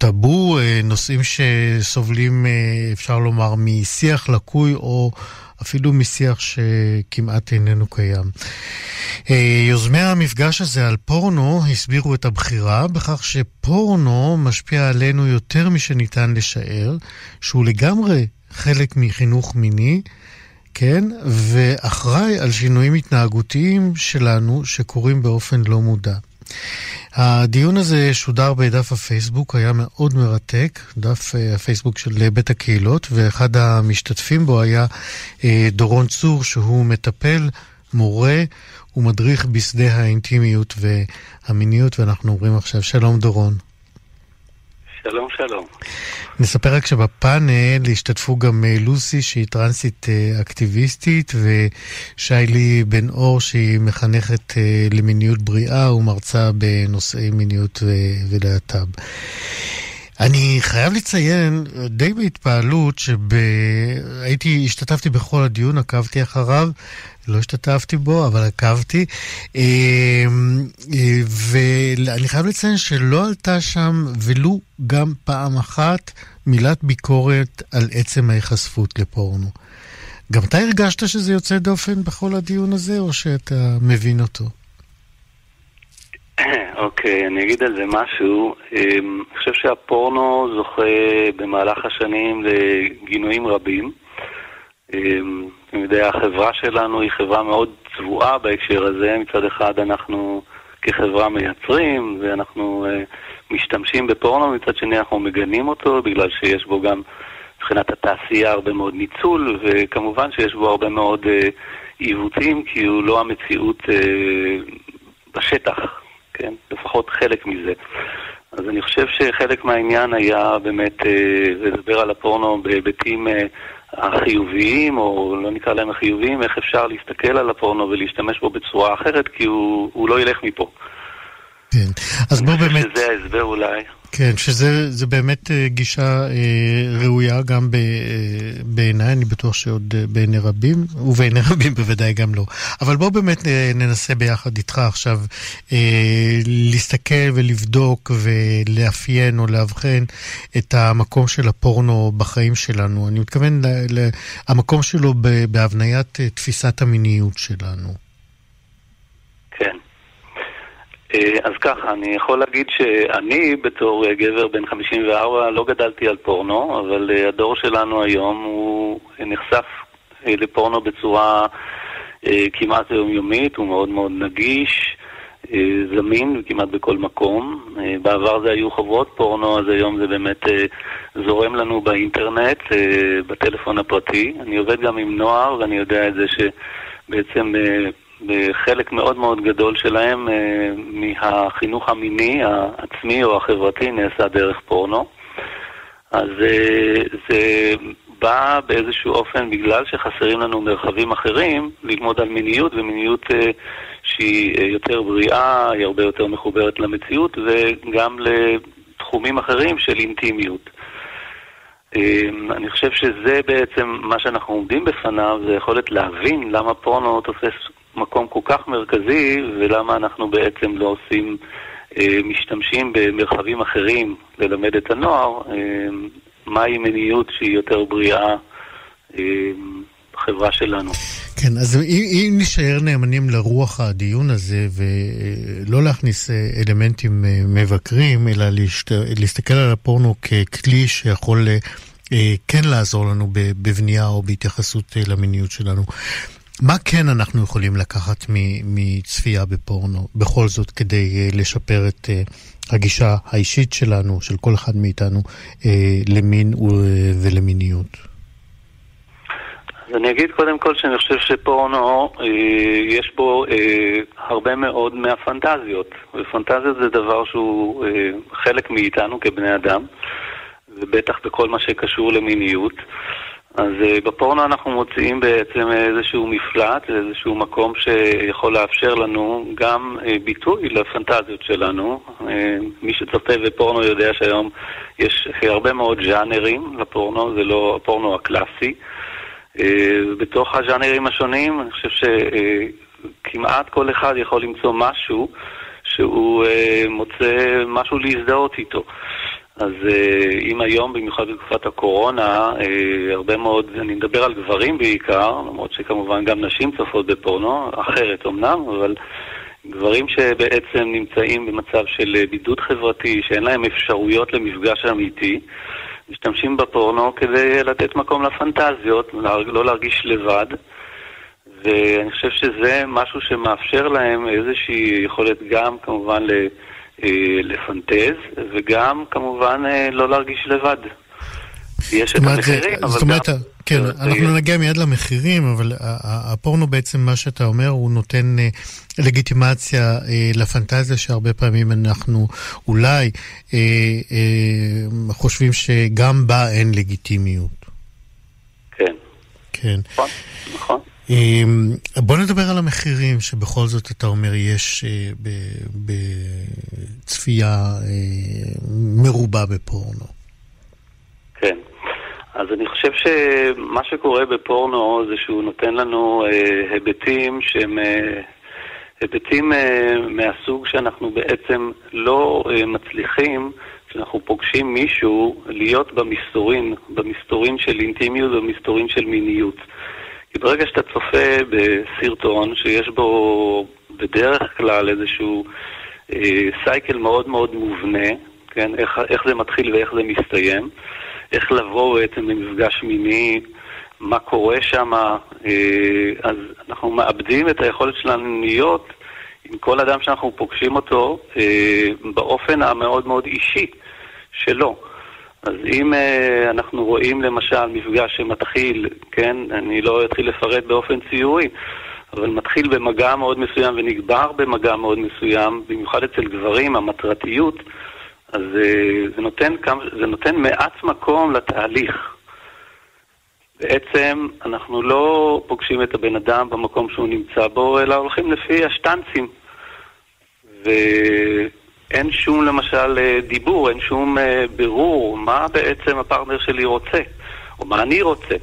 טאבו, אה, נושאים שסובלים, אה, אפשר לומר, משיח לקוי או אפילו משיח שכמעט איננו קיים. אה, יוזמי המפגש הזה על פורנו הסבירו את הבחירה בכך שפורנו משפיע עלינו יותר משניתן לשער, שהוא לגמרי חלק מחינוך מיני. כן, ואחראי על שינויים התנהגותיים שלנו שקורים באופן לא מודע. הדיון הזה שודר בדף הפייסבוק, היה מאוד מרתק, דף אה, הפייסבוק של בית הקהילות, ואחד המשתתפים בו היה אה, דורון צור, שהוא מטפל, מורה ומדריך בשדה האינטימיות והמיניות, ואנחנו אומרים עכשיו שלום דורון. שלום, שלום. נספר רק שבפאנל השתתפו גם אה, לוסי שהיא טרנסית אה, אקטיביסטית ושיילי בן אור שהיא מחנכת אה, למיניות בריאה ומרצה בנושאי מיניות ולהט"ב. אני חייב לציין, די בהתפעלות, שהייתי, השתתפתי בכל הדיון, עקבתי אחריו, לא השתתפתי בו, אבל עקבתי. אמ, ואני חייב לציין שלא עלתה שם ולו גם פעם אחת מילת ביקורת על עצם ההיחשפות לפורנו. גם אתה הרגשת שזה יוצא דופן בכל הדיון הזה, או שאתה מבין אותו? אוקיי, אני אגיד על זה משהו. אמ, אני חושב שהפורנו זוכה במהלך השנים לגינויים רבים. אמ, אני יודע, החברה שלנו היא חברה מאוד צבועה בהקשר הזה. מצד אחד אנחנו כחברה מייצרים ואנחנו uh, משתמשים בפורנו, מצד שני אנחנו מגנים אותו בגלל שיש בו גם מבחינת התעשייה הרבה מאוד ניצול, וכמובן שיש בו הרבה מאוד uh, עיוותים, כי הוא לא המציאות uh, בשטח, כן? לפחות חלק מזה. אז אני חושב שחלק מהעניין היה באמת אה, לדבר על הפורנו בהיבטים אה, החיוביים, או לא נקרא להם החיוביים, איך אפשר להסתכל על הפורנו ולהשתמש בו בצורה אחרת, כי הוא, הוא לא ילך מפה. כן, אז בוא באמת... שזה ההסבר אולי. כן, שזה באמת אה, גישה אה, ראויה גם אה, בעיניי, אני בטוח שעוד בעיני רבים, ובעיני רבים בוודאי גם לא. אבל בואו באמת ננסה ביחד איתך עכשיו להסתכל ולבדוק ולאפיין או לאבחן את המקום של הפורנו בחיים שלנו. אני מתכוון למקום שלו בהבניית תפיסת המיניות שלנו. אה, אז ככה, אני יכול להגיד שאני בתור אה, גבר בן 54 לא גדלתי על פורנו, אבל אה, הדור שלנו היום הוא נחשף לפורנו בצורה כמעט יומיומית, הוא מאוד מאוד נגיש, זמין כמעט בכל מקום. בעבר זה היו חברות פורנו, אז היום זה באמת זורם לנו באינטרנט, בטלפון הפרטי. אני עובד גם עם נוער ואני יודע את זה שבעצם בחלק מאוד מאוד גדול שלהם אה, מהחינוך המיני העצמי או החברתי נעשה דרך פורנו. אז אה, זה בא באיזשהו אופן בגלל שחסרים לנו מרחבים אחרים ללמוד על מיניות ומיניות אה, שהיא יותר בריאה, היא הרבה יותר מחוברת למציאות וגם לתחומים אחרים של אינטימיות. אני חושב שזה בעצם מה שאנחנו עומדים בפניו, זה יכולת להבין למה פורנו תופס מקום כל כך מרכזי ולמה אנחנו בעצם לא עושים, אה, משתמשים במרחבים אחרים ללמד את הנוער אמ, מהי מיניות שהיא יותר בריאה אמ, בחברה שלנו. כן, אז אם נשאר נאמנים לרוח הדיון הזה ולא להכניס אה, אלמנטים אה, מבקרים, אלא להשת... להסתכל על הפורנו ככלי שיכול אה, כן לעזור לנו בבנייה או בהתייחסות למיניות שלנו. מה כן אנחנו יכולים לקחת מצפייה בפורנו, בכל זאת, כדי לשפר את הגישה האישית שלנו, של כל אחד מאיתנו, למין ולמיניות? אני אגיד קודם כל שאני חושב שפורנו, אה, יש בו אה, הרבה מאוד מהפנטזיות. ופנטזיות זה דבר שהוא אה, חלק מאיתנו כבני אדם, ובטח בכל מה שקשור למיניות. אז אה, בפורנו אנחנו מוצאים בעצם איזשהו מפלט, איזשהו מקום שיכול לאפשר לנו גם אה, ביטוי לפנטזיות שלנו. אה, מי שצופה בפורנו יודע שהיום יש הרבה מאוד ז'אנרים לפורנו, זה לא הפורנו הקלאסי. בתוך הז'אנרים השונים, אני חושב שכמעט כל אחד יכול למצוא משהו שהוא מוצא משהו להזדהות איתו. אז אה, אם היום, במיוחד בתקופת הקורונה, הרבה מאוד, אני מדבר על גברים בעיקר, למרות שכמובן גם נשים צופות בפורנו, אחרת אמנם, אבל גברים שבעצם נמצאים במצב של בידוד חברתי, שאין להם אפשרויות למפגש אמיתי, משתמשים בפורנו כדי לתת מקום לפנטזיות, לא להרגיש לבד. ואני חושב שזה משהו שמאפשר להם איזושהי יכולת גם כמובן אה, לפנטז, וגם כמובן אה, לא להרגיש לבד. יש את המחירים, אבל זאת אומרת, גם... כן, אנחנו נגיע מיד למחירים, אבל הפורנו בעצם, מה שאתה אומר, הוא נותן אה, לגיטימציה אה, לפנטזיה שהרבה פעמים אנחנו אולי אה, חושבים שגם בה אין לגיטימיות. כן. כן. נכון, נכון. בוא נדבר על המחירים שבכל זאת אתה אומר יש בצפייה מרובה בפורנו. כן. אז אני חושב שמה שקורה בפורנו זה שהוא נותן לנו אה, היבטים שהם אה, היבטים אה, מהסוג שאנחנו בעצם לא אה, מצליחים, כשאנחנו פוגשים מישהו, להיות במסתורין, במסתורין של אינטימיות ובמסתורין של מיניות. כי ברגע שאתה צופה בסרטון שיש בו בדרך כלל איזשהו אה, סייקל מאוד מאוד מובנה, כן, איך, איך זה מתחיל ואיך זה מסתיים, איך לבוא בעצם למפגש מיני, מה קורה שם, אה, אז אנחנו מאבדים את היכולת שלנו להיות עם כל אדם שאנחנו פוגשים אותו אה, באופן המאוד מאוד אישי שלו. אז אם uh, אנחנו רואים למשל מפגש שמתחיל, כן, אני לא אתחיל לפרט באופן ציורי, אבל מתחיל במגע מאוד מסוים ונגבר במגע מאוד מסוים, במיוחד אצל גברים, המטרתיות, אז אה, זה נותן, כמה, זה נותן מעט מקום לתהליך. בעצם אנחנו לא פוגשים את הבן אדם במקום שהוא נמצא בו, אלא הולכים לפי השטנצים. ואין שום למשל אה, דיבור, אין שום אה, בירור מה בעצם הפרטנר שלי רוצה, או מה אני רוצה.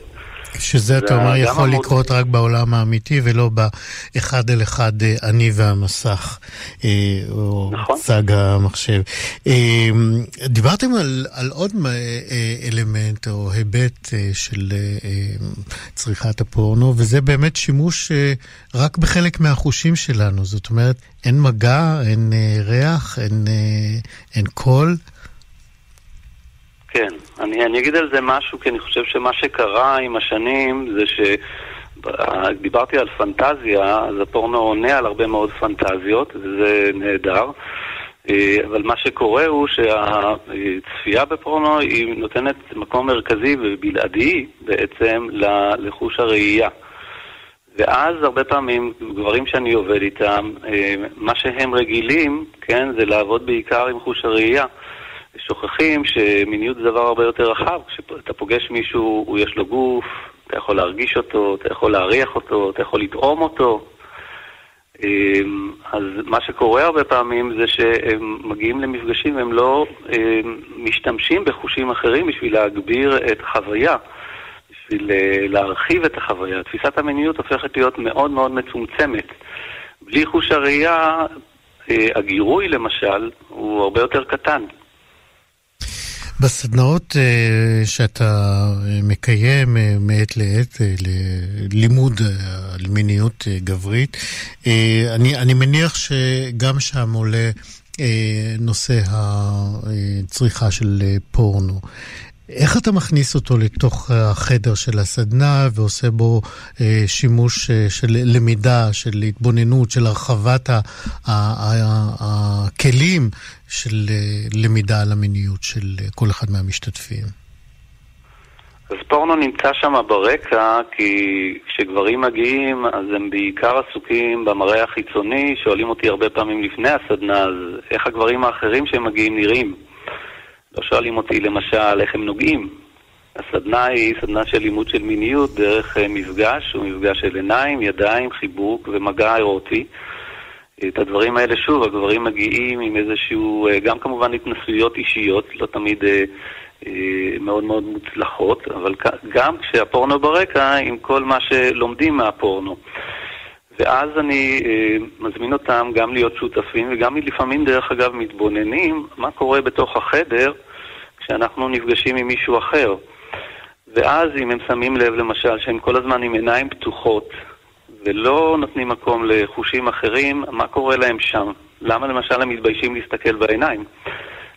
שזה, אתה אומר, יכול לקרות רק בעולם האמיתי ולא באחד אל אחד אה, אני והמסך, אה, או נכון. צג המחשב. אה, דיברתם על, על עוד אלמנט או היבט של צריכת הפורנו, וזה באמת שימוש רק בחלק מהחושים שלנו. זאת אומרת, אין מגע, אין ריח, אין, אין קול. כן, אני, אני אגיד על זה משהו, כי אני חושב שמה שקרה עם השנים זה ש... דיברתי על פנטזיה, אז הפורנו עונה על הרבה מאוד פנטזיות, וזה נהדר. אה, אבל מה שקורה הוא שהצפייה בפורנו היא נותנת מקום מרכזי ובלעדי בעצם לחוש הראייה. ואז הרבה פעמים, גברים שאני עובד איתם, אה, מה שהם רגילים, כן, זה לעבוד בעיקר עם חוש הראייה. שוכחים שמיניות זה דבר הרבה יותר רחב. כשאתה פוגש מישהו, הוא יש לו גוף, אתה יכול להרגיש אותו, אתה יכול להריח אותו, אתה יכול לטעום אותו. אמ, אז מה שקורה הרבה פעמים זה שהם מגיעים למפגשים, הם לא אמ, משתמשים בחושים אחרים בשביל להגביר את החוויה, בשביל אה, להרחיב את החוויה. תפיסת המיניות הופכת להיות מאוד מאוד מצומצמת. בלי חוש הראייה, אה, הגירוי למשל, הוא הרבה יותר קטן. בסדנאות uh, שאתה אה, מקיים uh, מעת לעת ללימוד על מיניות גברית, אני, אני מניח שגם שם עולה נושא הצריכה של פורנו. איך אתה מכניס אותו לתוך החדר של הסדנה ועושה בו אה, שימוש אה, של למידה, של התבוננות, של הרחבת הכלים של אה, למידה על המיניות של כל אחד מהמשתתפים? אז פורנו נמצא שם ברקע, כי כשגברים מגיעים, אז הם בעיקר עסוקים במראה החיצוני, שואלים אותי הרבה פעמים לפני הסדנה, אז איך הגברים האחרים שמגיעים נראים? לא שואלים אותי למשל איך הם נוגעים. הסדנה היא סדנה של לימוד של מיניות דרך אה, מפגש, הוא מפגש של עיניים, ידיים, חיבוק ומגע אירוטי. את הדברים האלה, שוב, הגברים מגיעים עם איזשהו, אה, גם כמובן התנסויות אישיות, לא תמיד אה, מאוד מאוד מוצלחות, אבל גם כשהפורנו ברקע, עם כל מה שלומדים מהפורנו. ואז אני אה, מזמין אותם גם להיות שותפים וגם לפעמים, דרך אגב, מתבוננים מה קורה בתוך החדר כשאנחנו נפגשים עם מישהו אחר. ואז אם הם שמים לב למשל שהם כל הזמן עם עיניים פתוחות ולא נותנים מקום לחושים אחרים, מה קורה להם שם? למה למשל הם מתביישים להסתכל בעיניים?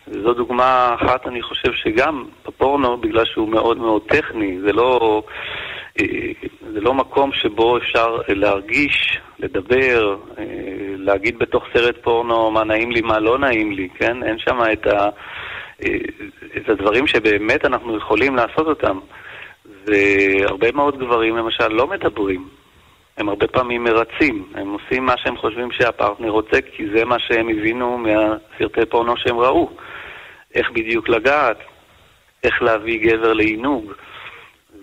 זו דוגמה אחת, אני חושב שגם בפורנו, בגלל שהוא מאוד מאוד טכני, זה לא, זה לא מקום שבו אפשר להרגיש, לדבר, להגיד בתוך סרט פורנו מה נעים לי, מה לא נעים לי, כן? אין שם את ה... את הדברים שבאמת אנחנו יכולים לעשות אותם. והרבה מאוד גברים למשל לא מדברים. הם הרבה פעמים מרצים, הם עושים מה שהם חושבים שהפרטנר רוצה, כי זה מה שהם הבינו מהסרטי פורנו שהם ראו. איך בדיוק לגעת, איך להביא גבר לעינוג.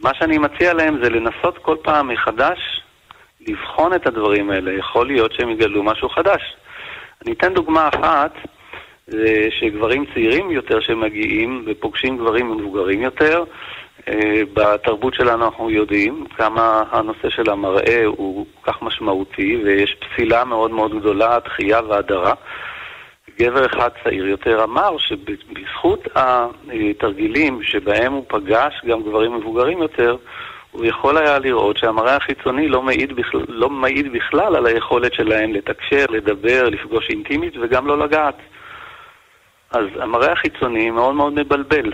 מה שאני מציע להם זה לנסות כל פעם מחדש לבחון את הדברים האלה. יכול להיות שהם יגלו משהו חדש. אני אתן דוגמה אחת. זה שגברים צעירים יותר שמגיעים ופוגשים גברים מבוגרים יותר. אה, בתרבות שלנו אנחנו יודעים כמה הנושא של המראה הוא כל כך משמעותי ויש פסילה מאוד מאוד גדולה, דחייה והדרה. גבר אחד צעיר יותר אמר שבזכות התרגילים שבהם הוא פגש גם גברים מבוגרים יותר, הוא יכול היה לראות שהמראה החיצוני לא מעיד, בכלל, לא מעיד בכלל על היכולת שלהם לתקשר, לדבר, לפגוש אינטימית וגם לא לגעת. אז המראה החיצוני מאוד מאוד מבלבל.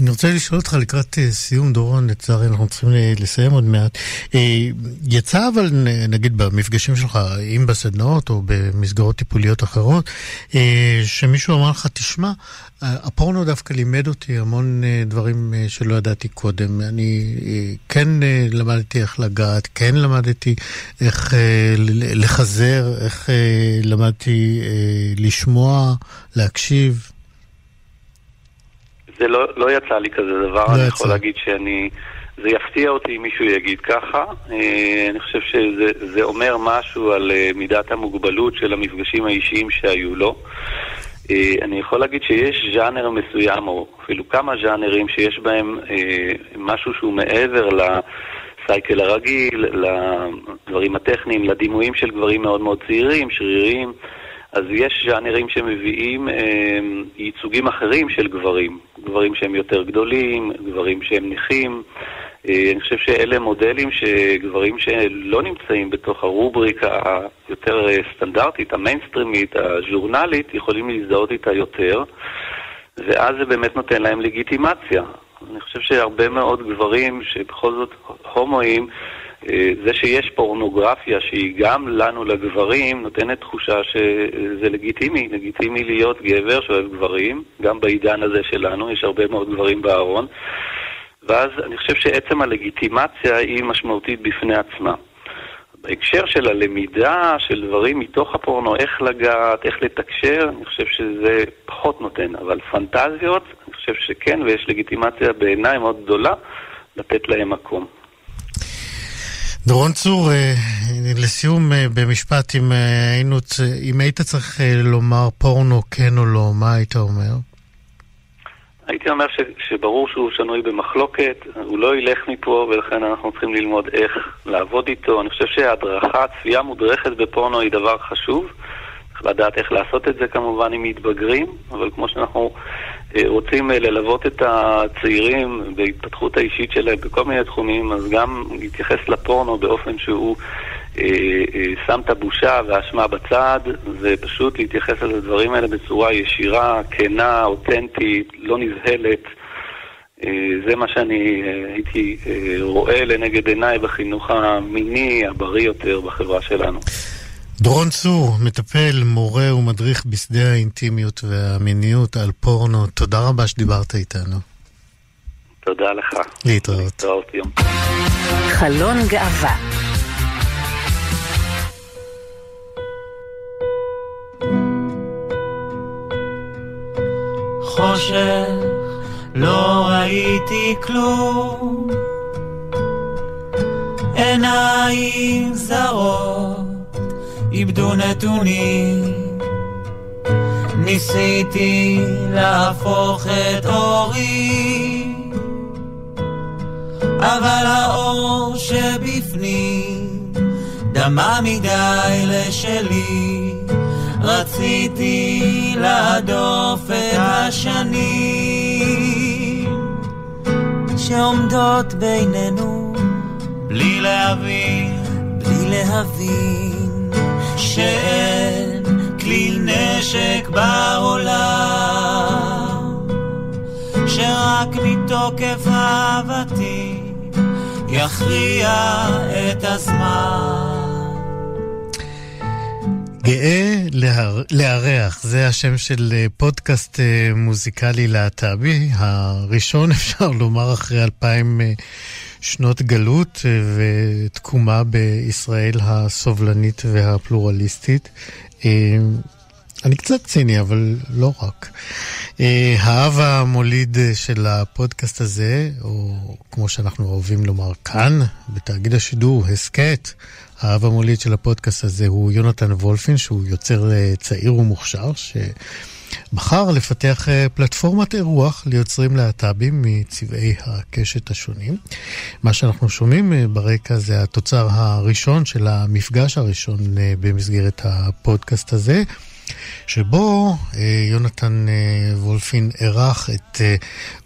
אני רוצה לשאול אותך לקראת אה, סיום, דורון, לצערי אנחנו צריכים לסיים עוד מעט. אה, יצא אבל, נגיד במפגשים שלך, אם בסדנאות או במסגרות טיפוליות אחרות, אה, שמישהו אמר לך, תשמע, הפורנו דווקא לימד אותי המון דברים שלא ידעתי קודם. אני כן למדתי איך לגעת, כן למדתי איך לחזר, איך למדתי לשמוע, להקשיב. זה לא, לא יצא לי כזה דבר, לא אני יצא. יכול להגיד שאני... זה יפתיע אותי אם מישהו יגיד ככה. אה, אני חושב שזה אומר משהו על אה, מידת המוגבלות של המפגשים האישיים שהיו לו. אה, אני יכול להגיד שיש ז'אנר מסוים, או אפילו כמה ז'אנרים שיש בהם משהו שהוא מעבר לסייקל הרגיל, לדברים הטכניים, לדימויים של גברים מאוד מאוד צעירים, שרירים. אז יש ז'אנרים שמביאים אה, ייצוגים אחרים של גברים. גברים שהם יותר גדולים, גברים שהם נכים. אה, אני חושב שאלה מודלים שגברים שלא נמצאים בתוך הרובריקה היותר אה, סטנדרטית, המיינסטרימית, הז'ורנלית, יכולים להזדהות איתה יותר, ואז זה באמת נותן להם לגיטימציה. אני חושב שהרבה מאוד גברים שבכל זאת הומואים, זה שיש פורנוגרפיה שהיא גם לנו לגברים נותנת תחושה שזה לגיטימי, לגיטימי להיות גבר שאוהב גברים, גם בעידן הזה שלנו, יש הרבה מאוד גברים בארון, ואז אני חושב שעצם הלגיטימציה היא משמעותית בפני עצמה. בהקשר של הלמידה של דברים מתוך הפורנו, איך לגעת, איך לתקשר, אני חושב שזה פחות נותן, אבל פנטזיות, אני חושב שכן, ויש לגיטימציה בעיניי מאוד גדולה לתת להם מקום. דורון צור, לסיום במשפט, אם, היינו, אם היית צריך לומר פורנו כן או לא, מה היית אומר? הייתי אומר ש, שברור שהוא שנוי במחלוקת, הוא לא ילך מפה ולכן אנחנו צריכים ללמוד איך לעבוד איתו. אני חושב שהדרכה, צפייה מודרכת בפורנו היא דבר חשוב. צריך לדעת איך לעשות את זה כמובן עם מתבגרים, אבל כמו שאנחנו אה, רוצים אה, ללוות את הצעירים בהתפתחות האישית שלהם בכל מיני תחומים, אז גם להתייחס לפורנו באופן שהוא אה, שם את הבושה והאשמה בצד, ופשוט להתייחס לדברים האלה בצורה ישירה, כנה, אותנטית, לא נבהלת. זה מה שאני הייתי רואה לנגד עיניי בחינוך המיני, הבריא יותר בחברה שלנו. דורון צור, מטפל, מורה ומדריך בשדה האינטימיות והמיניות על פורנו, תודה רבה שדיברת איתנו. תודה לך. להתראות. להתראות יום. חלון גאווה חושך, לא ראיתי כלום. עיניים זרות איבדו נתונים. ניסיתי להפוך את אורי, אבל האור שבפנים דמה מדי לשלי. רציתי להדוף את השנים שעומדות בינינו בלי להבין, בלי להבין שאין כלי נשק בעולם, שרק מתוקף אהבתי יכריע את הזמן. גאה לארח, זה השם של אה, פודקאסט אה, מוזיקלי להט"בי, הראשון אפשר לומר אחרי אלפיים אה, שנות גלות ותקומה בישראל הסובלנית והפלורליסטית. אני קצת ציני, אבל לא רק. האב המוליד של הפודקאסט הזה, או כמו שאנחנו אוהבים לומר כאן, בתאגיד השידור, הסכת, האב המוליד של הפודקאסט הזה הוא יונתן וולפין, שהוא יוצר אה, צעיר ומוכשר, שבחר לפתח אה, פלטפורמת אירוח ליוצרים להט"בים מצבעי הקשת השונים. מה שאנחנו שומעים אה, ברקע זה התוצר הראשון של המפגש הראשון במסגרת הפודקאסט הזה. שבו יונתן וולפין אירח את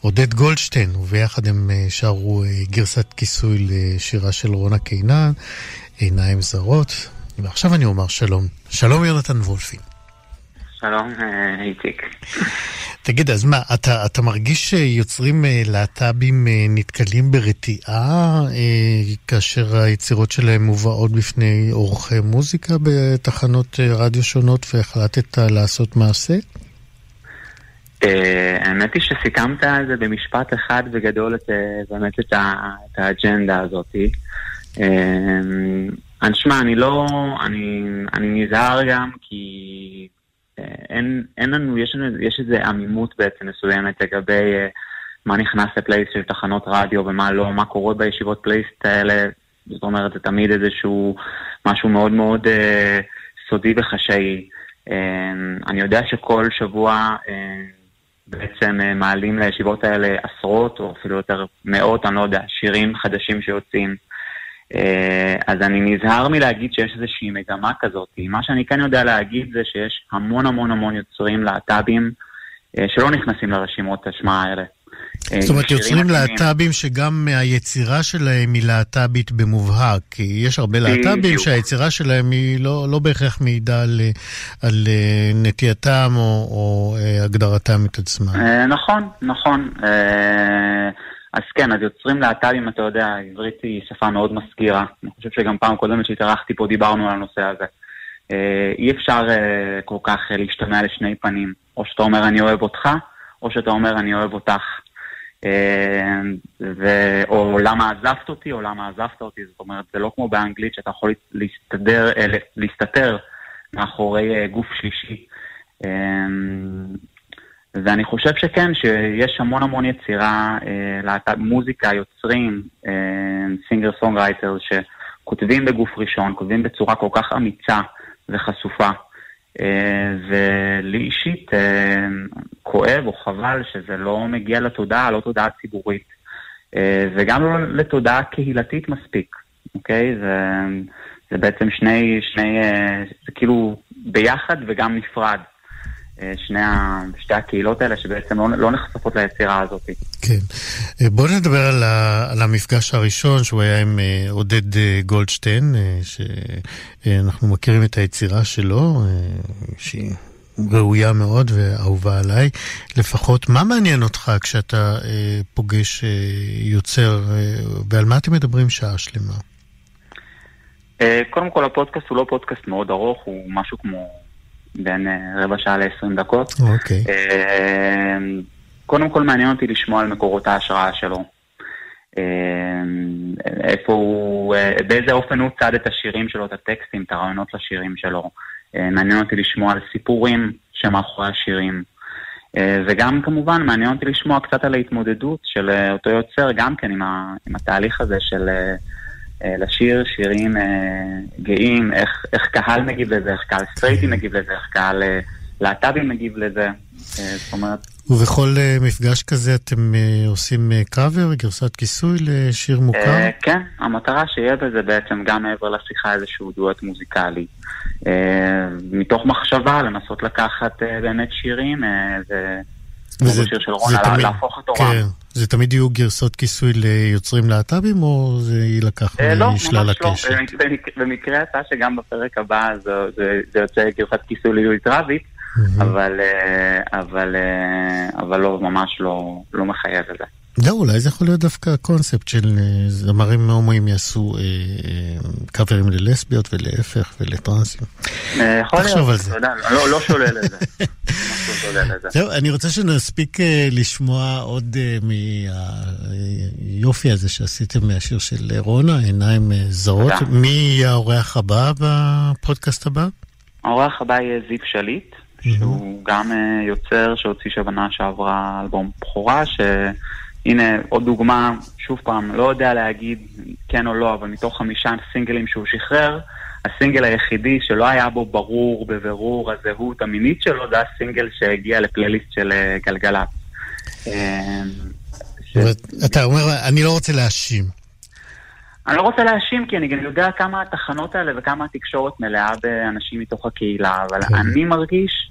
עודד גולדשטיין, וביחד הם שרו גרסת כיסוי לשירה של רונה קינן. עיניים זרות. ועכשיו אני אומר שלום. שלום יונתן וולפין. שלום, אה, איציק. תגיד, אז מה, אתה, אתה מרגיש שיוצרים אה, להט"בים אה, נתקלים ברתיעה כאשר היצירות שלהם מובאות בפני עורכי מוזיקה בתחנות רדיו שונות והחלטת לעשות מעשה? האמת היא שסיכמת על זה במשפט אחד וגדול את, באמת את האג'נדה הזאתי. אני שמע, אני לא... אני, אני נזהר גם כי אין, אין לנו, יש יש איזו עמימות בעצם מסוימת לגבי uh, מה נכנס לפלייסט של תחנות רדיו ומה לא, מה קורה בישיבות פלייסט האלה. זאת אומרת, זה תמיד איזשהו משהו מאוד מאוד uh, סודי וחשאי. Uh, אני יודע שכל שבוע uh, בעצם uh, מעלים לישיבות האלה עשרות או אפילו יותר מאות, אני לא יודע, שירים חדשים שיוצאים. אה, אז אני נזהר מלהגיד שיש איזושהי מגמה כזאת. מה שאני כן יודע להגיד זה שיש המון המון המון יוצרים להט"בים אה, שלא נכנסים לרשימות השמעה האלה. אה, זאת אומרת, יוצרים להט"בים שגם מהיצירה שלהם היא להט"בית במובהק, כי יש הרבה להט"בים שהיצירה שלהם היא לא, לא בהכרח מעידה על, על נטייתם או, או הגדרתם את עצמם. נכון, נכון. אז כן, אז יוצרים להט"בים, אתה יודע, עברית היא שפה מאוד מזכירה. אני חושב שגם פעם קודמת שהתארחתי פה דיברנו על הנושא הזה. אה, אי אפשר אה, כל כך אה, להשתמע לשני פנים. או שאתה אומר אני אוהב אותך, או שאתה אומר אני אוהב אותך. ו... או למה עזבת אותי, או למה עזבת אותי. זאת אומרת, זה לא כמו באנגלית שאתה יכול להסתדר, להסתתר מאחורי גוף שלישי. ואני חושב שכן, שיש המון המון יצירה, אה, מוזיקה, יוצרים, אה, סינגר סונג רייטר, כותבים בגוף ראשון, כותבים בצורה כל כך אמיצה וחשופה. ולי אישית כואב או חבל שזה לא מגיע לתודעה, לא תודעה ציבורית. וגם לא לתודעה קהילתית מספיק, אוקיי? זה, זה בעצם שני, שני, זה כאילו ביחד וגם נפרד. אה, שני ה, שתי הקהילות האלה שבעצם לא, לא נחשפות ליצירה הזאת. כן. אה, בואו נדבר על, ה, על המפגש הראשון שהוא היה עם אה, עודד גולדשטיין, שאנחנו מכירים את היצירה שלו, שהיא ראויה מאוד ואהובה עליי. לפחות, מה מעניין אותך כשאתה פוגש יוצר, ועל מה אתם מדברים שעה שלמה? קודם כל הפודקאסט הוא לא פודקאסט מאוד ארוך, הוא משהו כמו בין אה, רבע שעה ל-20 דקות. אוקיי. אה, קודם כל מעניין אותי לשמוע על מקורות ההשראה שלו. אה, איפה הוא, באיזה אופן הוא צד את השירים שלו, את הטקסטים, את הרעיונות לשירים שלו. מעניין אותי לשמוע על סיפורים שמאחורי השירים. וגם כמובן מעניין אותי לשמוע קצת על ההתמודדות של אותו יוצר, גם כן עם, ה, עם התהליך הזה של לשיר שירים אה, גאים, איך, איך קהל מגיב לזה, איך קהל סטרייטי מגיב לזה, איך קהל אה, להט"בי מגיב לזה. זאת אומרת... ובכל מפגש כזה אתם עושים קאבר, גרסת כיסוי לשיר מוכר? כן, המטרה שיהיה בזה בעצם גם מעבר לשיחה איזשהו דואט מוזיקלי. מתוך מחשבה לנסות לקחת באמת שירים וזה שיר של רונה, תמיד, להפוך אותו רם. כן, זה תמיד יהיו גרסות כיסוי ליוצרים להט"בים, או זה יילקח אה, לא, משלל הקשת? לא, ממש לא. במקרה יצא שגם בפרק הבא זה, זה, זה יוצא גרסת כיסוי ליהודית רביץ, אבל, אה, אבל, אה, אבל לא, ממש לא, לא מחייב את זה. לא, אולי זה יכול להיות דווקא הקונספט של אה, זמרים הומואים יעשו אה, אה, קאברים ללסביות ולהפך ולטרנסים. אה, יכול להיות, תחשוב זה. יודע, לא, לא שולל את זה. זהו, אני רוצה שנספיק אה, לשמוע עוד מהיופי הזה שעשיתם מהשיר של רונה, עיניים זרות. מי יהיה האורח הבא בפודקאסט הבא? האורח הבא יהיה זיו שליט, שהוא גם יוצר שהוציא שבנה שעברה אלבום בכורה, ש... הנה עוד דוגמה, שוב פעם, לא יודע להגיד כן או לא, אבל מתוך חמישה סינגלים שהוא שחרר, הסינגל היחידי שלא היה בו ברור בבירור הזהות המינית שלו, זה הסינגל שהגיע לפלייליסט של אה, גלגלצ. אה, אתה אומר, אני לא רוצה להאשים. אני לא רוצה להאשים, כי אני גם יודע כמה התחנות האלה וכמה התקשורת מלאה באנשים מתוך הקהילה, אבל כן. אני מרגיש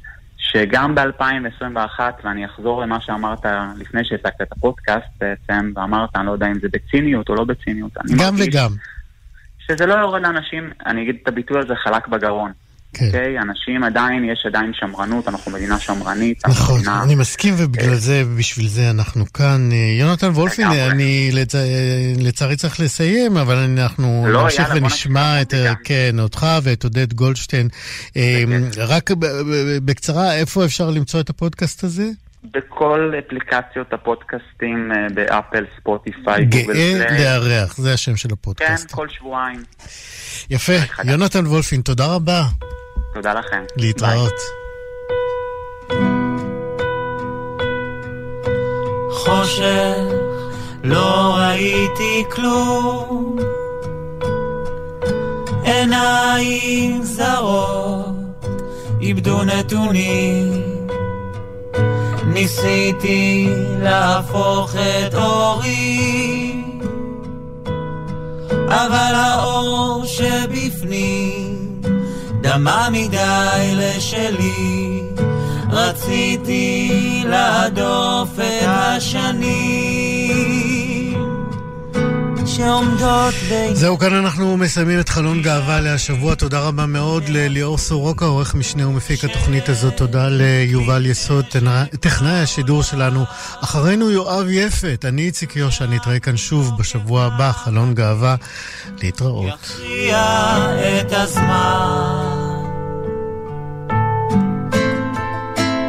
שגם ב-2021, ואני אחזור למה שאמרת לפני שהצגת את הפודקאסט בעצם, ואמרת, אני לא יודע אם זה בציניות או לא בציניות. גם וגם. שזה לא יורד לאנשים, אני אגיד את הביטוי הזה, חלק בגרון. כן. אוקיי? אנשים עדיין, יש עדיין שמרנות, אנחנו מדינה שמרנית. נכון, מדינה... אני מסכים ובגלל אה, זה, בשביל זה אנחנו כאן. אה, יונתן וולפין, אני לצ... לצערי צריך לסיים, אבל אנחנו לא, נמשיך יאללה, ונשמע את, כן, אותך ואת עודד גולדשטיין. אה, רק בקצרה, איפה אפשר למצוא את הפודקאסט הזה? בכל אפליקציות הפודקאסטים באפל, ספוטיפיי, גוגל פליי. גאה לארח, זה השם של הפודקאסט. כן, כל שבועיים. יפה. יונתן וולפין, תודה רבה. תודה לכם. להתראות. חושך, לא ראיתי כלום. עיניים זרות איבדו נתונים. ניסיתי להפוך את אורי, אבל האור שבפנים דמה מדי לשלי, רציתי להדוף את השנים. שעומדות בין... זהו, כאן אנחנו מסיימים את חלון גאווה להשבוע. תודה רבה מאוד לליאור סורוקה, עורך משנה ומפיק התוכנית הזאת. תודה ליובל יסוד, טכנאי השידור שלנו. אחרינו יואב יפת, אני איציק יושע, נתראה כאן שוב בשבוע הבא, חלון גאווה. להתראות. יכריע את הזמן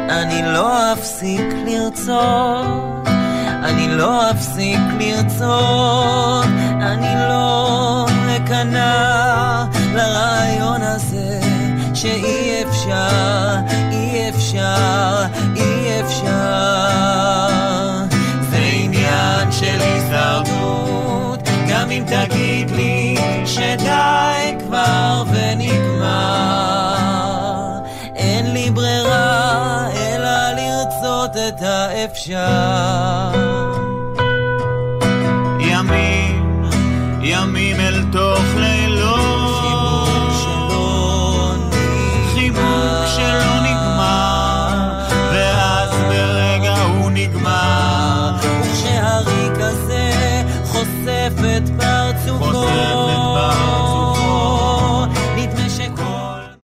אני לא אפסיק לרצות, אני לא אפסיק לרצות, אני לא אכנע לרעיון הזה שאי אפשר, אי אפשר, אי אפשר. זה עניין של הישרדות, גם אם תגיד לי ש... די כבר ונגמר. אפשר